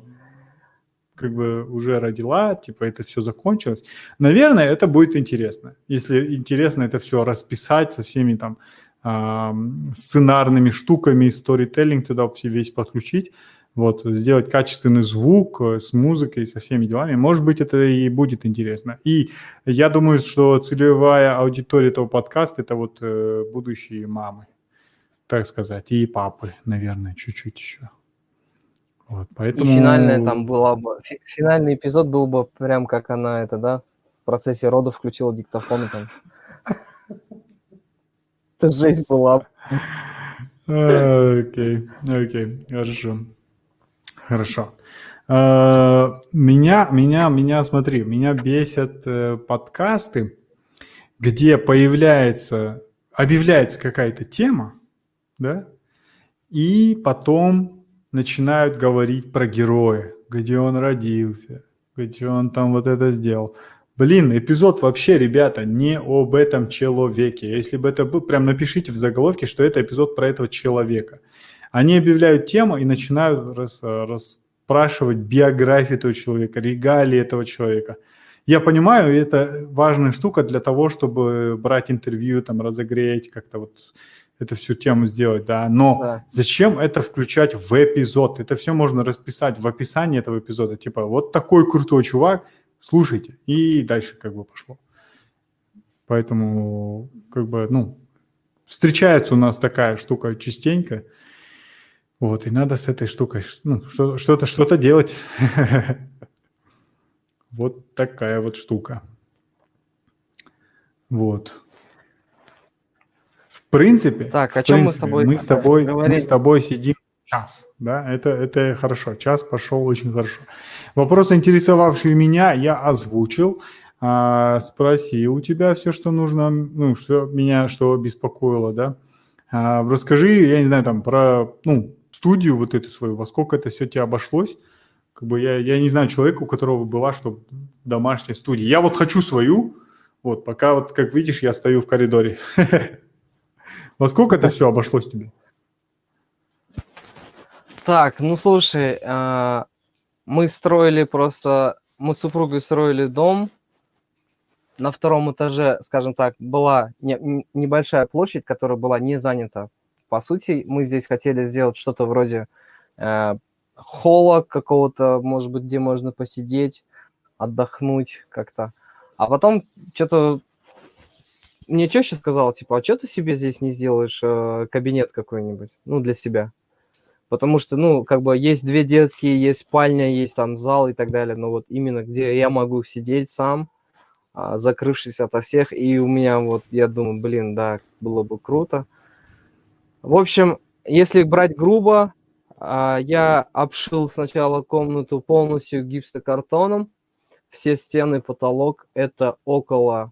как бы уже родила, типа это все закончилось, наверное, это будет интересно. Если интересно это все расписать со всеми там а, сценарными штуками, сторителлинг туда все весь подключить, вот, сделать качественный звук э, с музыкой, со всеми делами. Может быть, это и будет интересно. И я думаю, что целевая аудитория этого подкаста – это вот э, будущие мамы, так сказать, и папы, наверное, чуть-чуть еще. Вот, поэтому... И финальная там была бы, финальный эпизод был бы прям как она это, да, в процессе родов включила диктофон и там. Это жесть была. Окей, окей, хорошо. Хорошо. Э, меня, меня, меня, смотри, меня бесят э, подкасты, где появляется, объявляется какая-то тема, да, и потом начинают говорить про героя, где он родился, где он там вот это сделал. Блин, эпизод вообще, ребята, не об этом человеке. Если бы это был, прям напишите в заголовке, что это эпизод про этого человека – они объявляют тему и начинают рас, расспрашивать биографию этого человека, регалии этого человека. Я понимаю, это важная штука для того, чтобы брать интервью, там, разогреть, как-то вот эту всю тему сделать, да. Но да. зачем это включать в эпизод? Это все можно расписать в описании этого эпизода. Типа, вот такой крутой чувак, слушайте. И дальше как бы пошло. Поэтому, как бы, ну, встречается у нас такая штука частенько – вот, и надо с этой штукой ну, что-то что-то делать. *laughs* Вот такая вот штука. Вот. В принципе, так, о чем мы с тобой, мы с тобой, мы с тобой сидим час, да, это, это хорошо, час пошел очень хорошо. Вопрос, интересовавший меня, я озвучил, а, спросил у тебя все, что нужно, ну, что меня, что беспокоило, да. А, расскажи, я не знаю, там, про, ну, студию вот эту свою, во сколько это все тебе обошлось, Как бы я, я не знаю человека, у которого была, что домашняя студия. Я вот хочу свою, вот, пока вот, как видишь, я стою в коридоре. *laughs* Во сколько это все обошлось тебе? Так, ну слушай, а, мы строили просто, мы с супругой строили дом. На втором этаже, скажем так, была не, небольшая площадь, которая была не занята. По сути, мы здесь хотели сделать что-то вроде э, холла какого-то, может быть, где можно посидеть, отдохнуть как-то. А потом что-то мне чаще сказал, типа, а что ты себе здесь не сделаешь э, кабинет какой-нибудь, ну, для себя? Потому что, ну, как бы есть две детские, есть спальня, есть там зал и так далее, но вот именно где я могу сидеть сам, а, закрывшись ото всех, и у меня вот, я думаю, блин, да, было бы круто. В общем, если брать грубо, а, я обшил сначала комнату полностью гипсокартоном, все стены, потолок, это около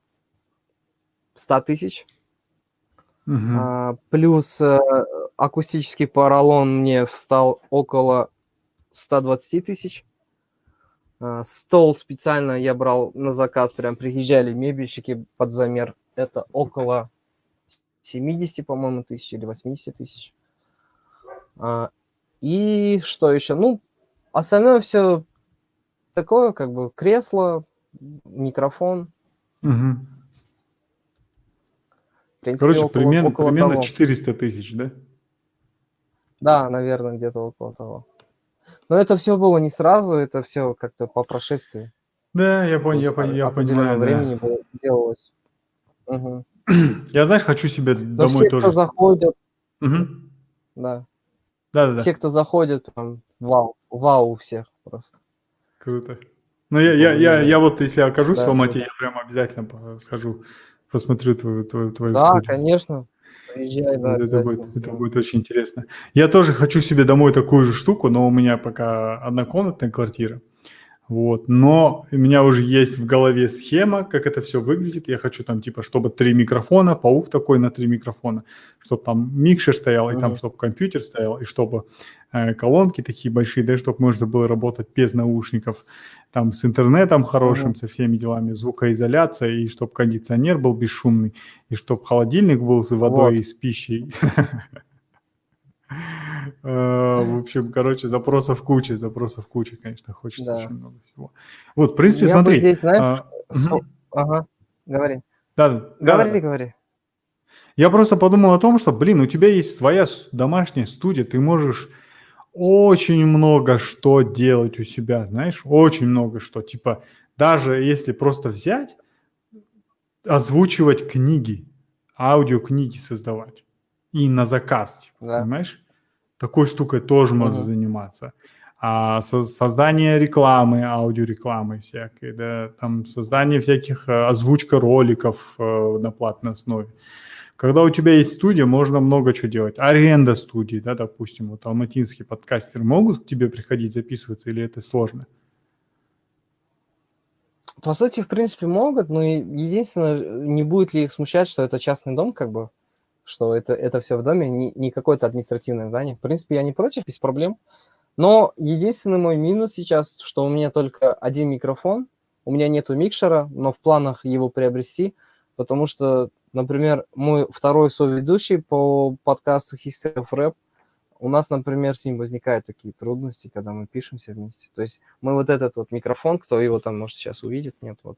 100 тысяч. Угу. А, плюс э, акустический поролон мне встал около 120 тысяч. А, стол специально я брал на заказ, прям приезжали мебельщики под замер. Это около 70, по-моему, тысяч или 80 тысяч. А, и что еще? Ну, остальное все такое, как бы кресло, микрофон. Угу. принципе, Короче, около, примерно, около примерно того. 400 тысяч, да? Да, наверное, где-то около того. Но это все было не сразу, это все как-то по прошествии. Да, я понял, я, понял, я понимаю. времени да. было, делалось. Угу. *clears throat* Я, знаешь, хочу себе Но домой все, тоже. Кто заходят, угу. да. Да, да, да. Все, кто заходит, прям вау, вау у всех просто. Круто. Ну, я, я, я, я вот, если окажусь да, в Алмате, да. я прям обязательно схожу, посмотрю твою, твою, твою Да, студию. конечно. Приезжай, да, это, будет, это будет очень интересно. Я тоже хочу себе домой такую же штуку, но у меня пока однокомнатная квартира. Вот. Но у меня уже есть в голове схема, как это все выглядит. Я хочу там типа, чтобы три микрофона, паук такой на три микрофона, чтобы там микшер стоял, mm-hmm. и там, чтобы компьютер стоял, и чтобы э, колонки такие большие, да, чтобы можно было работать без наушников, там с интернетом хорошим, mm-hmm. со всеми делами, звукоизоляция, и чтобы кондиционер был бесшумный, и чтобы холодильник был с водой вот. и с пищей. *laughs* Э, *laughs* в общем, короче, запросов куча, запросов куча, конечно, хочется очень много всего. Вот, в принципе, смотри. здесь, знаешь, а, ага, говори. Да, говори, говори. Я просто подумал о том, что, блин, у тебя есть своя домашняя студия, ты можешь очень много что делать у себя, знаешь, очень много что. Типа, даже если просто взять, озвучивать книги, аудиокниги создавать и на заказ, типа, да. понимаешь? Такой штукой тоже можно uh-huh. заниматься. А со- создание рекламы, аудиорекламы всякой, да, там создание всяких э, озвучка роликов э, на платной основе. Когда у тебя есть студия, можно много чего делать. Аренда студии, да, допустим, вот алматинские подкастеры могут к тебе приходить записываться или это сложно? По сути, в принципе, могут, но единственное, не будет ли их смущать, что это частный дом, как бы, что это, это все в доме, не, не какое-то административное здание. В принципе, я не против, без проблем. Но единственный мой минус сейчас, что у меня только один микрофон, у меня нету микшера, но в планах его приобрести, потому что, например, мой второй соведущий по подкасту History of Rap, у нас, например, с ним возникают такие трудности, когда мы пишемся вместе. То есть мы вот этот вот микрофон, кто его там, может, сейчас увидит, нет, вот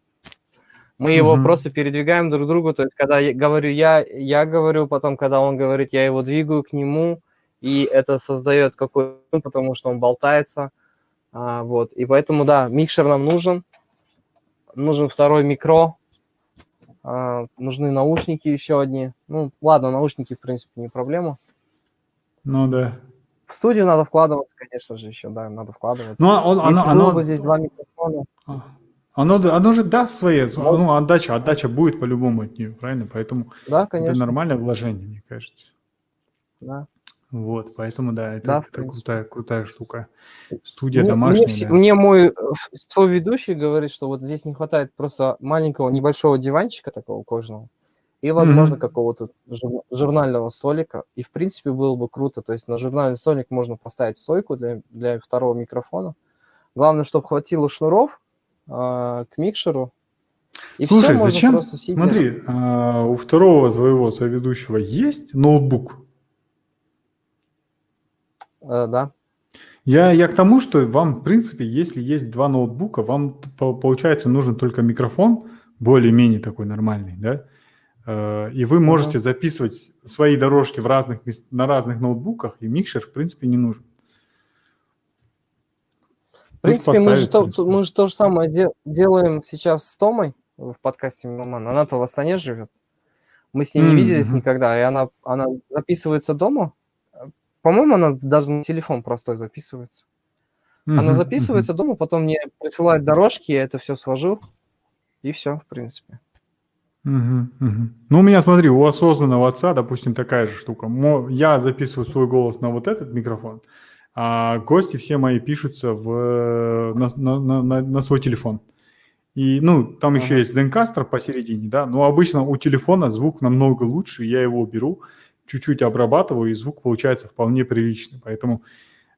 мы его mm-hmm. просто передвигаем друг к другу. То есть, когда я говорю я, я говорю, потом, когда он говорит, я его двигаю к нему, и это создает какой-то, потому что он болтается. А, вот. И поэтому, да, микшер нам нужен. Нужен второй микро. А, нужны наушники еще одни. Ну, ладно, наушники, в принципе, не проблема. Ну да. В студию надо вкладываться, конечно же, еще, да, надо вкладываться. Ну, он, Если оно, оно... бы здесь два микрофона. Оно, оно же даст свои, ну, отдача, отдача будет по-любому от нее, правильно? Поэтому да, конечно. это нормальное вложение, мне кажется. Да. Вот, поэтому да, это, да, это крутая, крутая штука. Студия мне, домашняя. Мне, да. мне мой э, соведущий говорит, что вот здесь не хватает просто маленького небольшого диванчика такого кожаного и, возможно, mm-hmm. какого-то журнального столика. И, в принципе, было бы круто. То есть на журнальный столик можно поставить стойку для, для второго микрофона Главное, чтобы хватило шнуров э, к микшеру. И Слушай, все, зачем? Смотри, э, у второго твоего соведущего есть ноутбук? Э, да. Я, я к тому, что вам, в принципе, если есть два ноутбука, вам, получается, нужен только микрофон, более-менее такой нормальный, да? Э, и вы можете записывать свои дорожки в разных на разных ноутбуках, и микшер, в принципе, не нужен. В принципе, мы же, то, мы же то же самое де- делаем сейчас с Томой в подкасте Миломан. Она-то в Астане живет. Мы с ней mm-hmm. не виделись никогда, и она, она записывается дома, по-моему, она даже на телефон простой записывается. Uh-huh, она записывается uh-huh. дома, потом мне присылает дорожки, я это все свожу, и все, в принципе. Uh-huh, uh-huh. Ну, у меня, смотри, у осознанного отца, допустим, такая же штука. Я записываю свой голос на вот этот микрофон, а гости все мои пишутся в, на, на, на, на свой телефон. И, ну, там uh-huh. еще есть Zencaster посередине, да, но обычно у телефона звук намного лучше, я его беру, чуть-чуть обрабатываю, и звук получается вполне приличный. Поэтому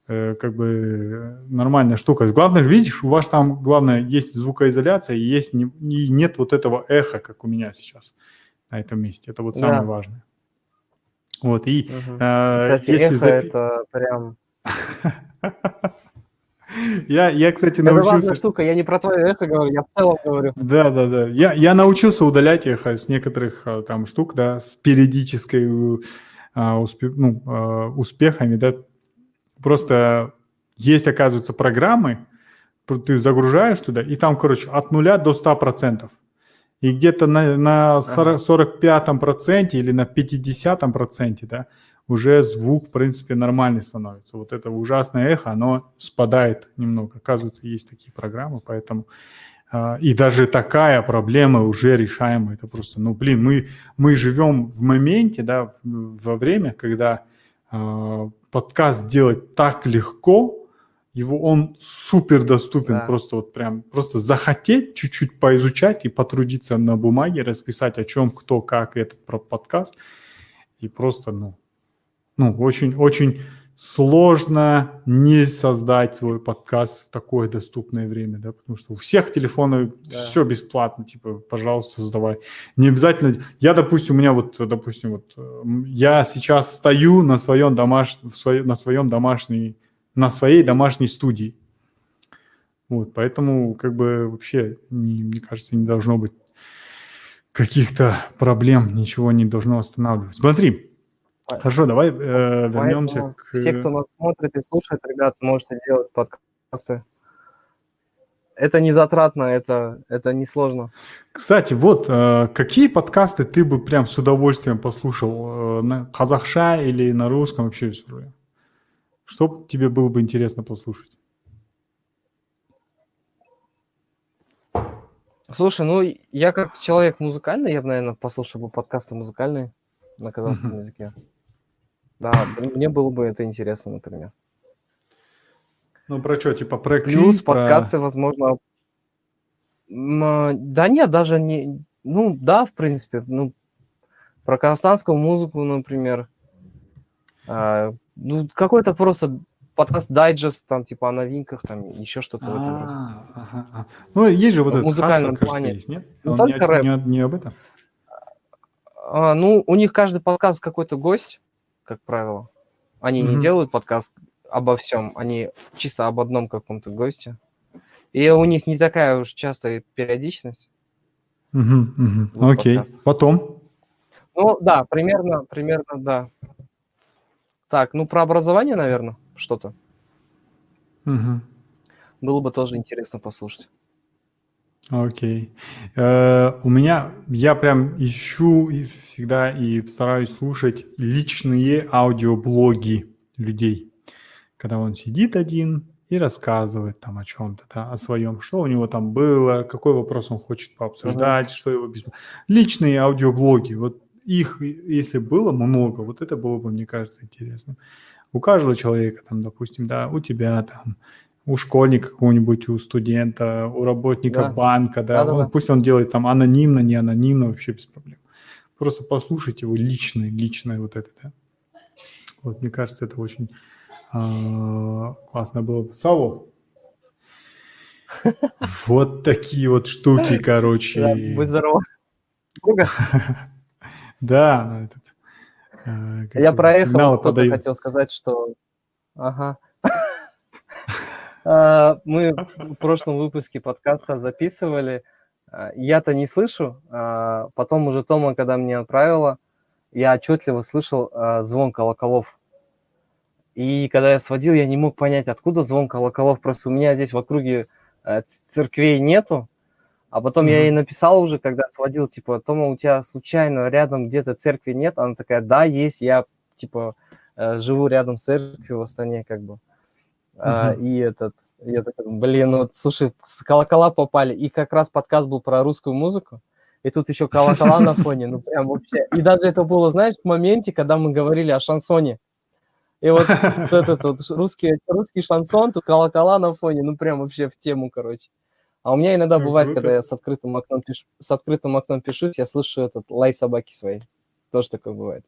э, как бы нормальная штука. Главное, видишь, у вас там, главное, есть звукоизоляция, и, есть не, и нет вот этого эха, как у меня сейчас на этом месте. Это вот самое да. важное. Вот, и угу. э, Кстати, если эхо запи... это прям... Я, я, кстати, это научился... важная штука, я не про твое эхо говорю, я в целом говорю. Да, да, да. Я, я научился удалять эхо с некоторых а, там штук, да, с периодической а, успе... ну, а, успехами, да. Просто есть, оказывается, программы, ты загружаешь туда, и там, короче, от нуля до 100%. И где-то на, на 45-м проценте или на 50-м проценте, да, уже звук, в принципе, нормальный становится. Вот это ужасное эхо, оно спадает немного. Оказывается, есть такие программы, поэтому... А, и даже такая проблема уже решаема. Это просто, ну, блин, мы, мы живем в моменте, да, во время, когда э, подкаст делать так легко, его он супер доступен, да. просто вот прям, просто захотеть чуть-чуть поизучать и потрудиться на бумаге, расписать о чем, кто, как этот подкаст, и просто, ну, ну, очень-очень сложно не создать свой подкаст в такое доступное время, да, потому что у всех телефонов да. все бесплатно, типа, пожалуйста, создавай. Не обязательно, я, допустим, у меня вот, допустим, вот, я сейчас стою на своем домашнем, на своем домашней, на своей домашней студии, вот, поэтому, как бы, вообще, не, мне кажется, не должно быть каких-то проблем, ничего не должно останавливать. Смотри, Хорошо, давай э, вернемся к... Все, кто нас смотрит и слушает, ребят, можете делать подкасты. Это не затратно, это, это не сложно. Кстати, вот э, какие подкасты ты бы прям с удовольствием послушал? Э, на казахша или на русском вообще? Что тебе было бы интересно послушать? Слушай, ну я как человек музыкальный, я бы, наверное, послушал бы подкасты музыкальные на казахском uh-huh. языке. Да, мне было бы это интересно, например. Ну, про что, типа про клип, Плюс про... подкасты, возможно... Да нет, даже не... Ну, да, в принципе, ну, про казахстанскую музыку, например. А, ну, какой-то просто подкаст дайджест, там, типа, о новинках, там, еще что-то в этом роде. Ну, есть же вот этот музыкальном плане. есть, нет? Ну, только рэп. Не, не об этом? А, ну, у них каждый подкаст какой-то гость, как правило. Они mm-hmm. не делают подкаст обо всем, они чисто об одном каком-то госте. И у них не такая уж частая периодичность. Угу, угу. Окей. Подкаст. Потом? Ну да, примерно, примерно, да. Так, ну про образование, наверное, что-то. Угу. Было бы тоже интересно послушать. Окей. Э, у меня, я прям ищу и всегда и стараюсь слушать личные аудиоблоги людей. Когда он сидит один и рассказывает там о чем-то, да, о своем, что у него там было, какой вопрос он хочет пообсуждать, mm-hmm. что его без... Личные аудиоблоги, вот их, если было много, вот это было бы, мне кажется, интересно. У каждого человека, там, допустим, да, у тебя там, у школьника какого-нибудь, у студента, у работника да. банка, да, да, да, да. пусть он делает там анонимно, не анонимно, вообще без проблем. Просто послушайте его личное, личное вот это, да. Вот, мне кажется, это очень э, классно было бы. Савол, *laughs* Вот такие вот штуки, короче. Да, будь здоров. *laughs* Да, ну, этот, как Я кто-то подают. хотел сказать, что... Ага. А, Мы в прошлом выпуске подкаста записывали. А, Я-то не слышу. а Потом уже Тома, когда мне отправила, я отчетливо слышал звон колоколов. И когда я сводил, я не мог понять, откуда звон колоколов. Просто у меня здесь в округе церквей нету. А потом я Мгм. ей написал уже, когда сводил, типа, Тома, у тебя случайно рядом где-то церкви нет? Она такая, да, есть, я, типа, э, живу рядом с церковью в Астане, как бы. А, Мгм. И этот, я такой, блин, ну вот, слушай, с колокола попали, и как раз подкаст был про русскую музыку, и тут еще колокола на *laughs* фоне, ну прям вообще. И даже это было, знаешь, в моменте, когда мы говорили о шансоне. И вот *laughs* вот этот вот русский, русский шансон, тут колокола на фоне, ну прям вообще в тему, короче. А у меня иногда бывает, когда я с открытым окном пишу, с открытым окном пишусь, я слышу этот лай собаки своей. Тоже такое бывает.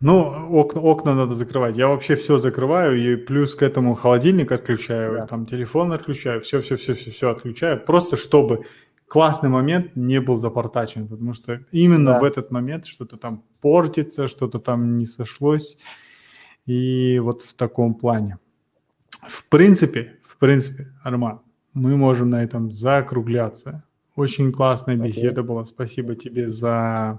Ну, окна, окна надо закрывать. Я вообще все закрываю, и плюс к этому холодильник отключаю, Да. там телефон отключаю, все, все, все, все, все отключаю, просто чтобы классный момент не был запортачен, потому что именно Да. в этот момент что-то там портится, что-то там не сошлось, и вот в таком плане. В принципе, в принципе, Арман, мы можем на этом закругляться. Очень классная беседа была. Спасибо тебе за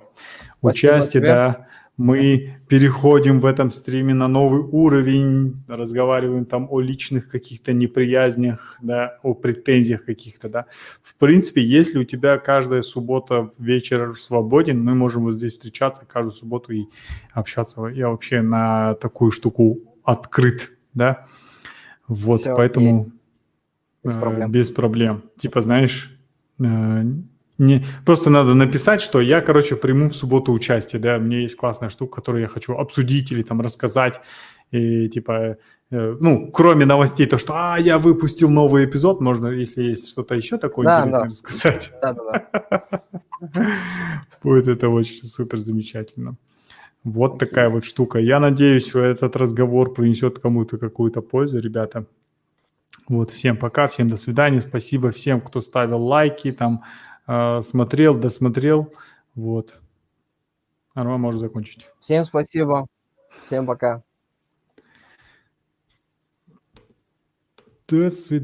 Спасибо участие, тебе. да. Мы переходим в этом стриме на новый уровень, разговариваем там о личных каких-то неприязнях, да, о претензиях каких-то, да. В принципе, если у тебя каждая суббота вечер свободен, мы можем вот здесь встречаться каждую субботу и общаться. Я вообще на такую штуку открыт, да. Вот, Всё, поэтому Без э, проблем. без проблем. Типа, знаешь, э, не, просто надо написать, что я, короче, приму в субботу участие, да, мне есть классная штука, которую я хочу обсудить или там рассказать, и типа, э, ну, кроме новостей, то, что, а, я выпустил новый эпизод, можно, если есть что-то еще такое Да, интересное да. рассказать, Да-да-да. будет это очень супер замечательно. Вот такая вот штука. Я надеюсь, что этот разговор принесет кому-то какую-то пользу, ребята. Вот, всем пока, всем до свидания. Спасибо всем, кто ставил лайки, там, смотрел, досмотрел. Вот. Арман, можешь закончить. Всем спасибо. Всем пока. До свидания.